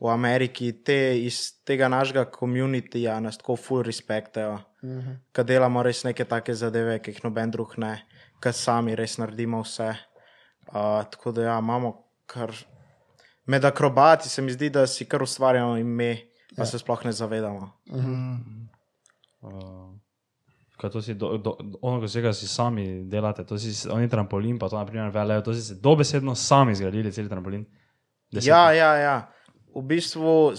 v Ameriki, te iz tega našega komunitija nas tako full respektajo, Mhm. ker delamo res neke take zadeve, ki jih noben drug ne, ker sami res naredimo vse. Uh, tako da ja, imamo kar. Med akrobati se mi zdi, da si kar ustvarjamo ime, pa ja. se sploh ne zavedamo. Uh, kaj to si, do, do, ono, ko vsega si sami delate, to si oni trampolin, pa to naprimer velejo, to si se dobesedno sami zgradili, cel trampolin. Deset- Ja, ja, ja. V bistvu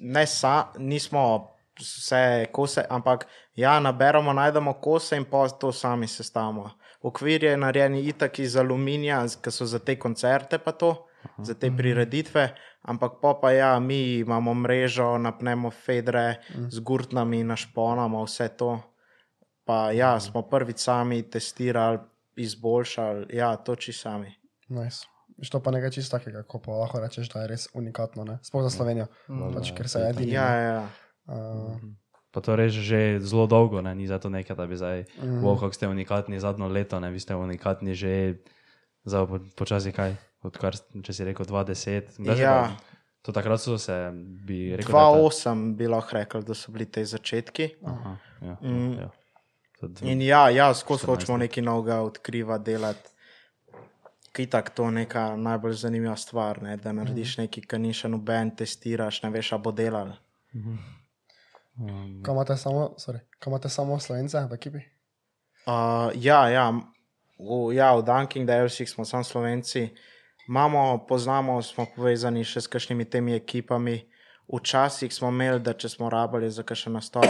ne sa, nismo vse kose, ampak ja, naberemo, najdemo kose in pa to sami sestavimo. Okvir je narejen itak iz aluminija, ki so za te koncerte, pa to, Aha. za te prireditve. Ampak pa, pa ja, mi imamo mrežo, napnemo fedre z gurtnami, našponamo vse to. Pa ja, smo prvi sami testirali, izboljšali, ja, to či sami. Nice. Viš, To pa nekaj čisto takega, ko pa lahko rečeš, da je res unikatno, ne? sploh za Slovenijo. Pač, ker se je edini. Ja, ja, ja. Uh, Pa to reže že zelo dolgo, ne? ni zato nekaj, da bi zdaj, Mhm. mm. wow, kako ste unikatni zadnjo leto, ne? vi ste unikatni že za po, počasi kaj, odkar, če si rekel 20. Kdaj se Ja. To takrat so se, bi rekel, da je ta- 2-8 bi lahko rekel, da so bili te začetki. Aha, ja, Mm. ja. In ja, ja skozi 14 hočemo nekaj novega odkrivati, delati. Kitak to je neka najbolj zanimiva stvar, ne? da narediš nekaj, kar ni še noben, testiraš, ne veš, a bo delal. Um, Kaj imate samo, sorry, kaj imate samo slovence v ekipi? Uh, ja, ja, v, ja, v Dunking Dalesih smo samo slovenci. Imamo, poznamo, smo povezani še s kakšnimi temi ekipami. Včasih smo imeli, da če smo rabili za kakšen nastop,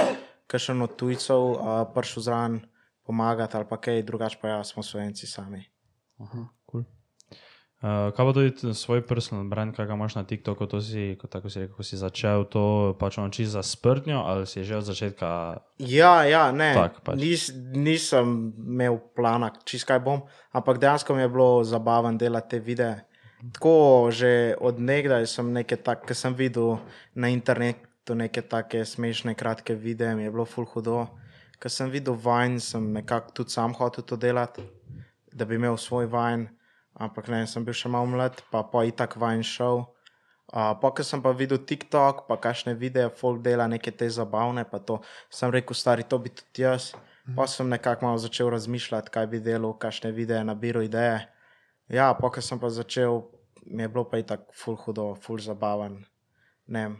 kakšen od tujcev uh, prišel zraven pomagati ali pa kaj drugače, pa ja, smo slovenci sami. cool. Uh, kaj pa tudi svoj personal brand, kaj ga imaš na TikToku, to si, kot tako si rekel, ko si začel to pač čisto za sprtnjo ali si že od začetka Ja, ja, ne. Tak pač. Nis, nisem imel plana, čist kaj bom, ampak dejansko mi je bilo zabavno delati te videe. Tako že od nekdaj sem nekaj tak, ki sem videl na internetu neke take smešne, kratke videe, mi je bilo full hudo. Ker sem videl vajn, sem nekako tudi sam hotel to delati, da bi imel svoj vajn, ampak ne, sem bil še malo mlad, pa pa itak vajn šel. Uh, pa, ko sem pa videl TikTok, pa kakšne videe, folk dela neke te zabavne, pa to sem rekel, stari, to bi tudi jaz. Pa sem nekako malo začel razmišljati, kaj bi delal, kakšne videe, nabiral ideje. Ja, pa, ko sem pa začel, mi je bilo pa i tako ful hudo, ful zabaven. Ne vem.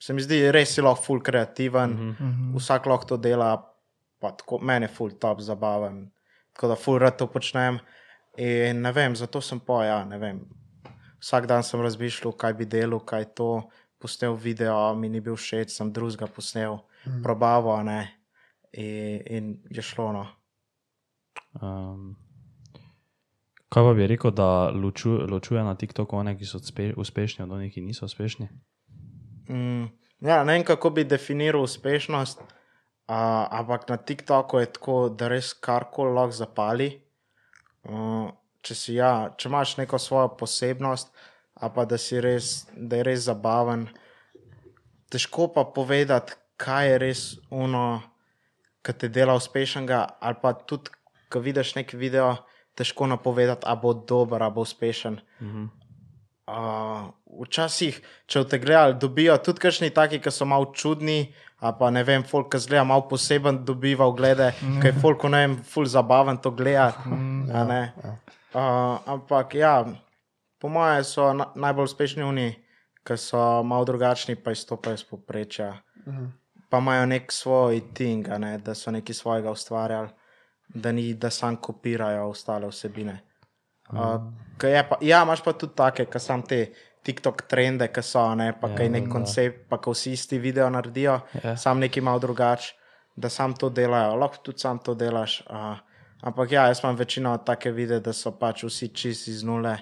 Se mi zdi, res si lahko ful kreativen, mm -hmm. vsak lahko to dela, pa tako, meni je ful top zabaven, tako da ful rad to počnem. In ne vem, zato sem pa, ja, ne vem. Vsak dan sem razmišljal, kaj bi delal, kaj to. Posnel video, mi ni bil všeč, sem drugega posnel, mm. probavo, ne. In, in je šlo. No. Um, kaj pa bi rekel, da loču, ločuje na TikToku one, ki so uspe, uspešni, od onih, ki niso uspešni? Mm, ja, ne vem, kako bi definiral uspešnost, uh, ampak na TikToku je tako, da res karkoli lahko zapali. Uh, če, si, ja, če imaš neko svojo posebnost, pa da, res, da je res zabaven, težko pa povedati, kaj je res ono, ki te dela uspešnega, ali pa tudi, ko vidiš neki video, težko napovedati, a bo dober, a bo uspešen. Uh, včasih, če te gledajo, dobijo tudi kakšni taki, ki so malo čudni, pa ne vem, folk, ki zgleda malo poseben, dobiva oglede, mm. ker je folk, ne vem, ful zabaven to gledati. Mm, ja, ja. uh, ampak ja, po mojem so na, najbolj uspešni oni, ki so malo drugačni, pa izstopajo iz poprečja. Mm. Pa imajo nek svoj ting, ne, da so nekaj svojega ustvarjali, da, ni, da sam kopirajo ostale vsebine. Uh, je pa, ja, imaš pa tudi take, ki sam te TikTok trende, ki so, ne, pa kaj nek koncept, pa ko vsi isti video naredijo, Ja. sam nekaj malo drugače, da sam to delajo, lahko tudi sam to delaš. Uh, ampak ja, jaz imam večino take videe, da so pač vsi čisti iz nule,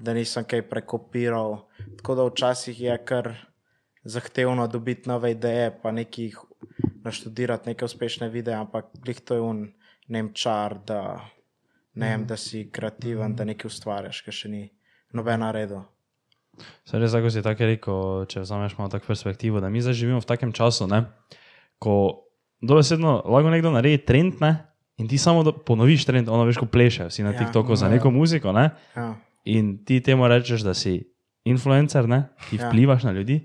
da nisem kaj prekopiral. Tako da včasih je kar zahtevno dobiti nove ideje, pa nekih naštudirati neke uspešne videe, ampak glih to je un nemčar, da, ne vem, da si kreativen, da nekaj ustvarjaš, kar še ni nobena redo. Se res, tako si tako rekel, če vzameš malo tako perspektivo, da mi zdaj živimo v takem času, ne, ko dobesedno lahko nekdo naredi trend, ne? In ti samo do- ponoviš trend, ono veš, ko plešejo si na Ja, TikToku za ja. neko muziko, ne? Ja, In ti temu rečeš, da si influencer, ne? Ti Ja. vplivaš na ljudi,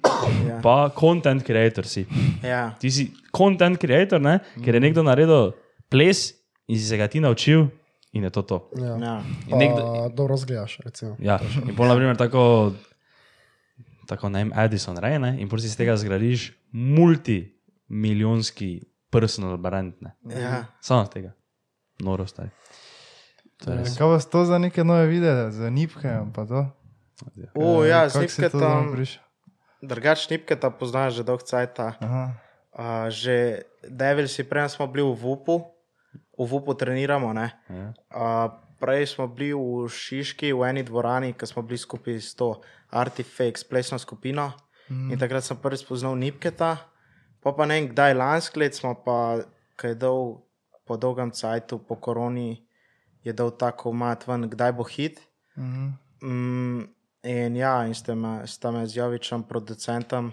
ja, pa content creator si. ja, Ti si content creator, ne? ker je nekdo naredil ples in si se ga ti naučil, in je to to. Ja. ja, Pa nekdo, dobro zgledaš, recimo. ja, in pol, na primer, tako, tako ne vem, Edison reje, ne? in pol si iz tega zgradiš multimilijonski personal brand, ne? ja. samo z tega, noro stari. To je res. Kaj pa to za neke nove videe, za nipke pa to? Eh, ja, snipke zraven tam, drugač snipke tam poznaš že dolg cajt. Aha. Uh, že Devil si prej smo bili v Vupu, v Vupu treniramo. Ne? Ja. Uh, prej smo bili v Šiški, v eni dvorani, ki smo bili skupaj s to Artifacts, plesno skupino. Mm. In takrat sem prvič spoznal Nipketa. Pa pa ne vem, kdaj lansko let smo pa, kaj je dal po dolgem cajtu, po koroni, je dal tako mat ven, kdaj bo hit. Mhm. Mm, in ja, in ste me, sta me z Jovičem, producentom,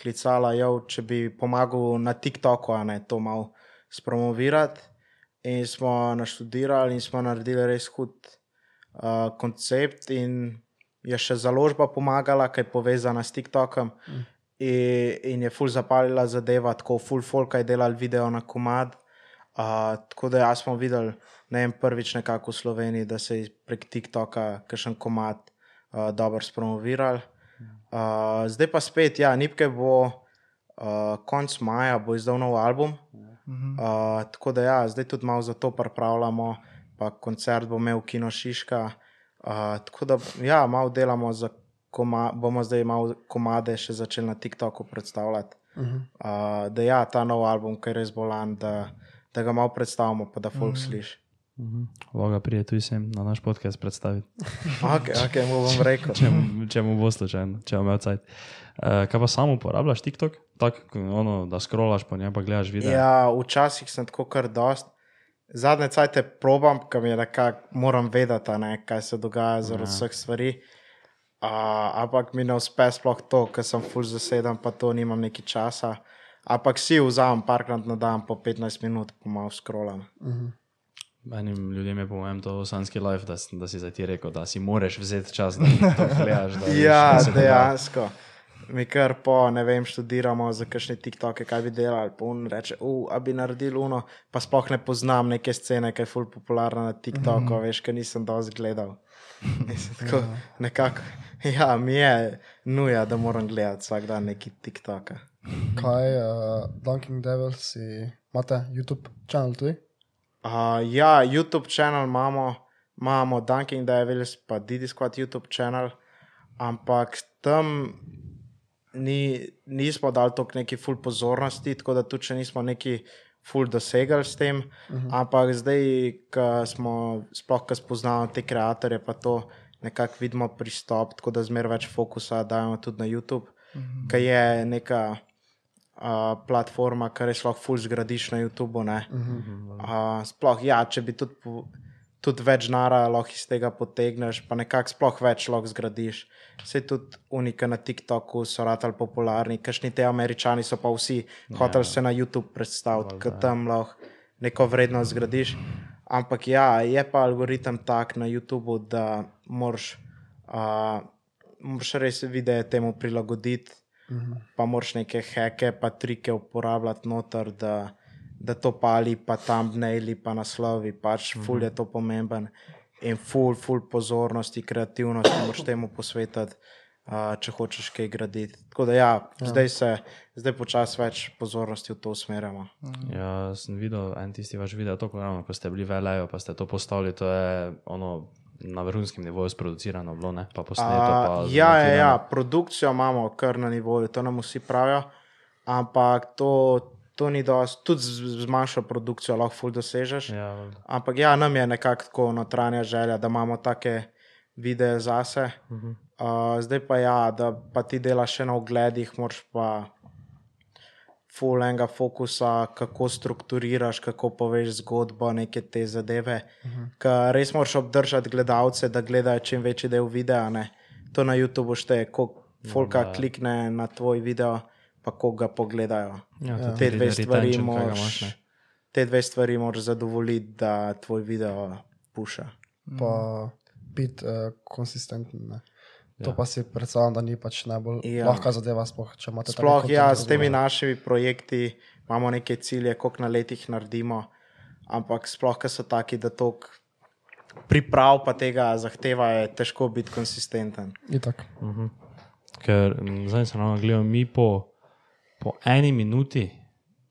klicala, jo, če bi pomagal na TikToku, a ne to malo spromovirati. In smo naštudirali in smo naredili res hud uh, koncept, in je še založba pomagala, ki je povezana s TikTokom. Mm. In, in je full zapalila zadeva, tako full folk je delal video na komad. Uh, tako da smo videli, ne vem, prvič nekako v Sloveniji, da se je prek TikToka kakšen komad uh, dobro spromoviral. Uh, zdaj pa spet, ja, Nipke bo uh, konc maja, bo izdal nov album. Mhm. Uh, tako da ja, zdaj tudi malo za to pripravljamo, pa koncert bo imel Kino Šiška. Uh, tako da ja, malo delamo za koma, bomo zdaj malo komade še začeli na TikToku predstavljati. Uh -huh. Uh, da ja, ta nov album, ki je res bolan, da, da ga malo predstavimo, pa da folk mm. sliši. Mhm. Loga prije tu sem na naš podcast predstaviti. Ok, ok, mu bom rekel. če, mu- če mu bo slučajno, če bo imel cajt. Uh, kaj pa samo uporabljaš TikTok? Tako, ono, da scrollaš po njem, pa gledaš video. Ja, včasih sem tako kar dost. Zadnje cajte probam, ker mi je nekako, moram vedeti, a ne, kaj se dogaja zaradi Ja. vseh stvari. Uh, ampak mi ne uspe sploh to, ker sem full zaseden, pa to nimam neki časa. Ampak si vzamem parkrat na dan po 15 minut, pa malo scrollam. Uh -huh. Enim ljudem je po mojem to sanski life, da, si- da si za ti rekel, da si moraš vzeti čas, da to gledaš. Da Ja, kaj se dogaja. Mi kar po, ne vem, študiramo za kakšne TikToke, kaj bi delali. Pa on reče, uh, a bi naredil uno, pa sploh ne poznam neke scene, ki je ful popularna na TikToku, mm. veš, ker nisem dosti gledal. Tako, nekako, ja, mi je nuja, da moram gledati vsak dan neki TikTok. Kaj, uh, Dunking Devils, si, imate YouTube kanal tudi? Uh, ja, YouTube kanal imamo, imamo Dunking Devils, pa Didi Squad YouTube kanal, ampak tam ni, nismo dali toliko neki full pozornosti, tako da tudi nismo neki full dosegali s tem. Uh -huh. Ampak zdaj, ko smo sploh, ko spoznamo te ustvarjalce, pa to nekako vidimo pristop, tako da zmeraj več fokusa dajemo tudi na YouTube, uh -huh. ki je neka. Uh, platforma, kar res lahko ful zgradiš na YouTubu. Uh -huh. uh, sploh, ja, če bi tudi, po- tudi več nara lahko iz tega potegneš, pa nekako sploh več lahko zgradiš. Vse tudi unika na TikToku so ratali popularni, kakšni te američani so pa vsi ja. hoteli se na YouTube predstaviti, ker tam lahko neko vrednost zgradiš. Ampak ja, je pa algoritem tak na YouTubu, da moraš, uh, moraš res videe temu prilagoditi pa moraš neke heke, pa trike uporabljati noter, da, da to pali, pa tam dnevni, pa naslovi, pač ful je to pomemben. In ful, ful pozornosti, kreativnosti moraš temu posvetiti, uh, če hočeš kaj graditi. Tako da ja, ja. zdaj se, zdaj počasi več pozornosti v to usmerjamo. Ja, sem videl en tisti vaš video, to, ravno, ko ste bili velejo, pa ste to postavili, to je ono na vrhunskem nivoju sproducirano, bilo, ne? pa posneto. Pa Uh, ja, ja, zmontirano. ja, produkcijo imamo kar na nivoju, to nam vsi pravijo, ampak to, to ni dosti, tudi z, z manjšo produkcijo lahko ful dosežeš. Ja. Ampak ja, nam je nekako tako notranja želja, da imamo take videe zase. Uh -huh. uh, zdaj pa ja, da pa ti delaš še na ogledih, moraš pa full enega fokusa, kako strukturiraš, kako poveš zgodbo, neke te zadeve. Uh -huh. Ker res moraš obdržati gledalce, da gledajo čim večji del videa. Ne? To na YouTubu šteje, koliko folka da. klikne na tvoj video, pa koga ga pogledajo. Ja, Ja. Te dve stvari imaš, moraš, ne. te dve stvari moraš zadovoljiti, da tvoj video puša. pa biti uh, konsistenten. Ne. To Ja. pa si predstavljam, da ni pač najbolj Ja. ja. lahka zadeva, sploh če imate taki Sploh ja, s temi našimi projekti imamo neke cilje, koliko na letih naredimo, ampak sploh, ker so taki, da to priprav pa tega zahteva, je težko biti konsistenten. Itak. Ker m, zdaj se nam gledamo, mi po, po eni minuti,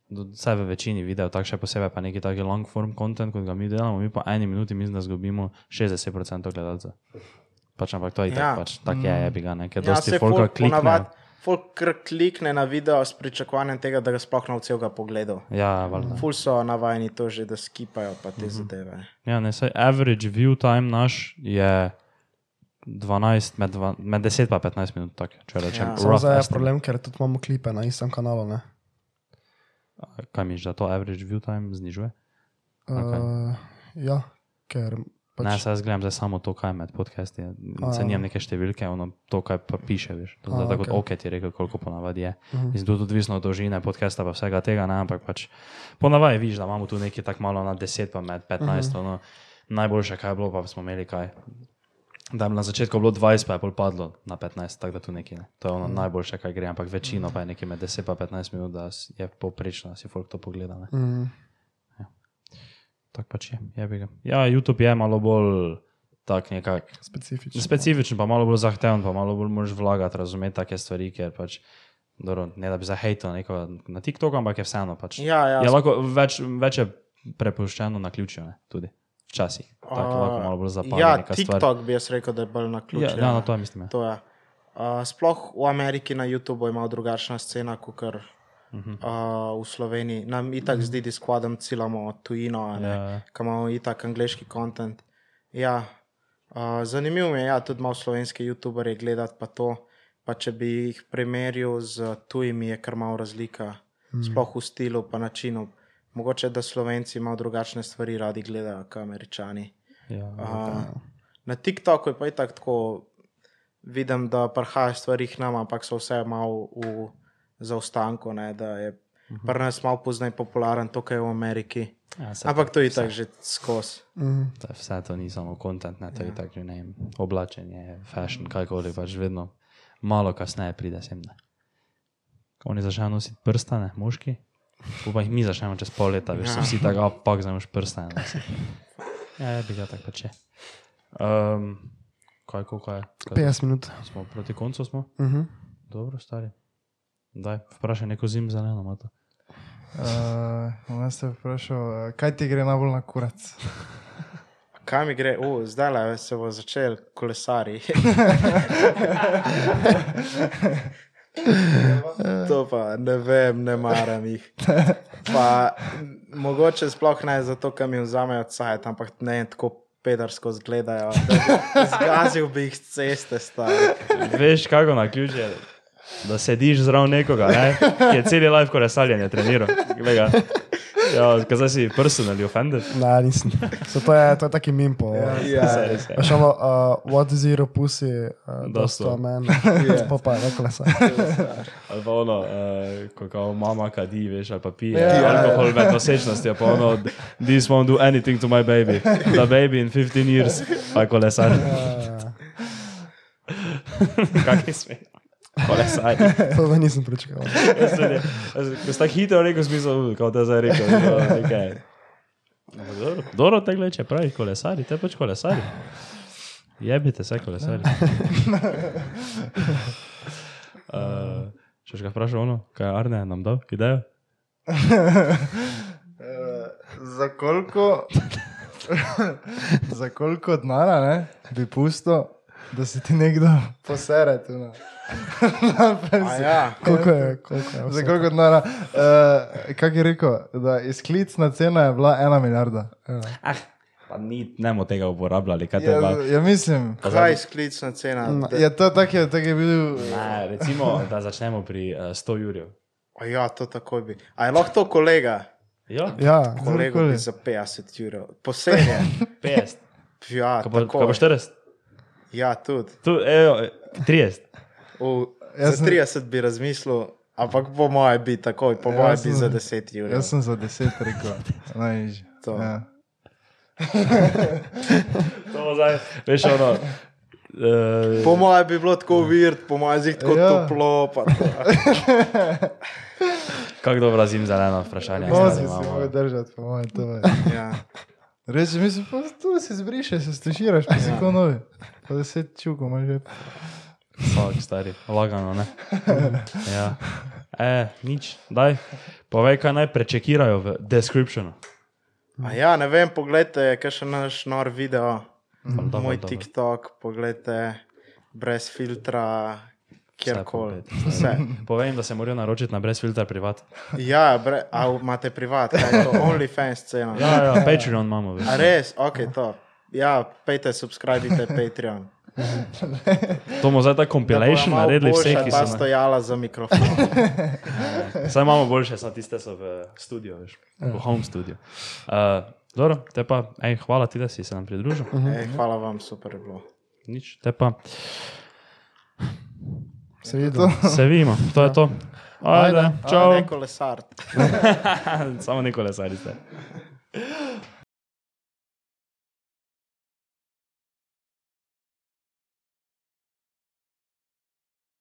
vsaj v večini videov, tako še posebej pa neki taki long form content, kot ga mi delamo, mi po eni minuti mislim, da zgubimo 60% gledalcev. Pač ampak to je Ja. tako, pač, tak je, je bi ga, ne, ker Ja, dosti folka folk klikne. ponavad- Folk klikne na video s pričakovanjem tega, da ga sploh na celega pogledu. Ja, valjda. Ful so navajeni to že, da skipajo pa te zadeve. Ja, ne, saj average view time naš je 12, med, dva, med 10 pa 15 minut, tak, če rečem. Ja. Zdaj je problem, ker tudi imamo klipe na istem kanalu. Ne? Kaj miš, da to average view time znižuje? Okay. Uh, ja, ker Pač... Ne, se jaz gledam zdaj samo to, kaj je med podcasti. A, Se ja. nimam neke številke, ono, to, kaj pa piše, veš. To, zdaj, tako okej. ok, ti je rekel, koliko ponavadi je. Mhm. Mislim, to je tudi odvisno od dolžine podcasta, pa vsega tega, ne, ampak pač ponavadi vidiš, da imamo tu nekaj tako malo na 10, pa med 15. ono, najboljše, kaj je bilo, pa smo imeli kaj. Da je na začetku bilo 20, pa je pol padlo na 15, tako da tu nekaj. Ne. To je ono najboljše, kaj gre, ampak večino pa je nekaj med 10 pa 15 minut, da je poprečno, da si folk to pogleda. Ne. mm, Tako pač je, je bi ga. Ja, YouTube je malo bolj tak nekak. specifično. Specifičen, pa malo bolj zahteven, pa malo bolj moraš vlagati, razumeti take stvari, ker pač, dobro, ne da bi zahejtil nekoga na TikToku, ampak je vseeno pač. Ja, ja, je lahko več, več je prepuščeno na ključju, ne, tudi včasih. Tako malo bolj zapada Ja, neka stvar. TikTok bi jaz rekel, da je bolj na ključu. Ja, ja, no, to je mislim. Ja. To je. Uh, sploh v Ameriki na YouTubu je malo drugačna scena kot uh, Mhm. v Sloveniji. Nam itak zdi, da skladam cilamo tujino, a ne, Ja. ki imamo itak angliški kontent. Ja, uh, zanimivo mi je, ja, tudi malo slovenske YouTuberje gledati pa to. Pa če bi jih primerjal z tujimi, je kar malo razlika, mm. sploh v stilu in načinu. Mogoče da Slovenci malo drugačne stvari radi gledajo kot Američani. Ja, Uh, na TikToku je pa itak tako, vidim, da prihajajo stvari k nam, ampak so vse malo v zaostanku, ne, da je pri nas malo poznaj popularen, to, kar je v Ameriki. ja, Ampak to je itak že skozi. Mm, to je vse to ni samo kontent, ne, to je tako, ne vem, oblačenje, fashion, kajkoli, pač vedno malo kasneje pride sem. Ne. Oni začnejo nositi prstane, moški, pa jih mi začnemo čez pol leta, veš, so vsi tako, "A, pak zdaj imaš prstane. nosi." Ja, je bi ga tako pač je. Um, kaj, koliko je? Kaj, 50 minut. smo proti koncu smo? Uh -huh. Dobro, stari. Daj, vprašaj neko zim zeleno, ima to. Uh, Jaz te vprašal, uh, kaj ti gre najbolj na kurac? Kaj mi gre, uh, zdaj le se bo začel kolesari. to pa ne vem, ne maram jih. Pa, mogoče sploh ne zato, ker mi vzamejo cajt, ampak ne tako pedarsko zgledajo. Zgazil bi jih ceste, stari. Veš, kako na ključ je, da sediš zraven nekoga, ne? ki je cel life kolesarjenje treniral. Ja, kaj zdaj si personally offended? Ne, nisem. So to, je, to je taki mim po. Ja, res je. Veš, ono, uh, what zero pussy, uh, Dosto. dosto men. Ja. Pa pa je kolesa. Ali pa ono, uh, ko kao mama kadi, veš, ali pa pije Ja, yeah, ja, alkohol med nosečnostjo, pa ono, this won't do anything to my baby. The baby in 15 years, pa kolesar. Kak je smeh? Kolesar. To da nisem pričakoval. Jaz tudi- jaz- Ko si tako hitro rekel, smisel, kot da zdaj rekel. Ampak dobro, Dobro te gleče, pravi kolesari, te pač kolesari. Jebite se kolesari. Uh, Če ga vprašam, ono, kaj je Arne nam dal, idejo? Za koliko, za koliko denara ne, bi pusto, da se ti nekdo posere tu prsi? ja. Koliko je? Koliko je Za koliko denara? Uh, Kaj je rekel, da izklicna cena je bila ena milijarda? Ah, pa ni, ne bomo tega uporabljali, kaj Ja, pa. ja mislim, Kaj je sklicna cena? Da- je to tak je, tak je bil. Ne, recimo, da začnemo pri uh, 100 jurjev. A ja, to takoj bi. A je lahko to kolega? Ja, Ja, Kolego Kdorkoli. bi za 50 evrov. Posebej. 50. Ja, Kaj pa, takoj. kaj pa 40? Ja, tudi. Tu, evo, 30. V, Jaz za sem- 30 bi razmislil, Ampak po mojem bi takoj, po Ja, mojem bi za 10 ur. Jaz sem za 10 rekel, najnižji. To. Ja. To zdaj, veš, ono. Uh, Po mojem bi bilo tako virt, po mojem zih tako Ja. toplo. pa to. Kako dobro zim zeleno vprašanje. Si se mogel držati, po mojem, to je. Ja. Reči, mislim, pa tu se zbrišeš, se stuširaš, pa si Ja. kot novi. Pa deset čukov imaš že. Fak, stari, lagano, ne. Ja. E, nič, daj, povej, kaj naj prečekirajo v descriptionu. A ja, ne vem, pogledajte, kaj še naš nor video, Hvala, dobro, moj dobro. TikTok, pogledajte brez filtra, kjerkoli. jim, da se morajo naročiti na brezfilter privat. Ja, bre, a imate privat, kaj je to, OnlyFans scena. Ja, ja, Patreon imamo. Veš. A res, ok, to. Ja, pejte, subskrbite Patreon. To bomo zdaj ta compilation naredili vse, ki so. Na... stojala za mikrofon. Saj imamo boljše, samo tiste so v studiu, veš, v home studiu. Uh, dobro, te pa, ej, hvala ti, da si se nam pridružil. Ej, hvala vam, super je bilo. Nič, te pa Se vidimo. Se vidimo, to je to. Ja. Ajde, čau. Ajde, kolesar. Samo neko lesarite.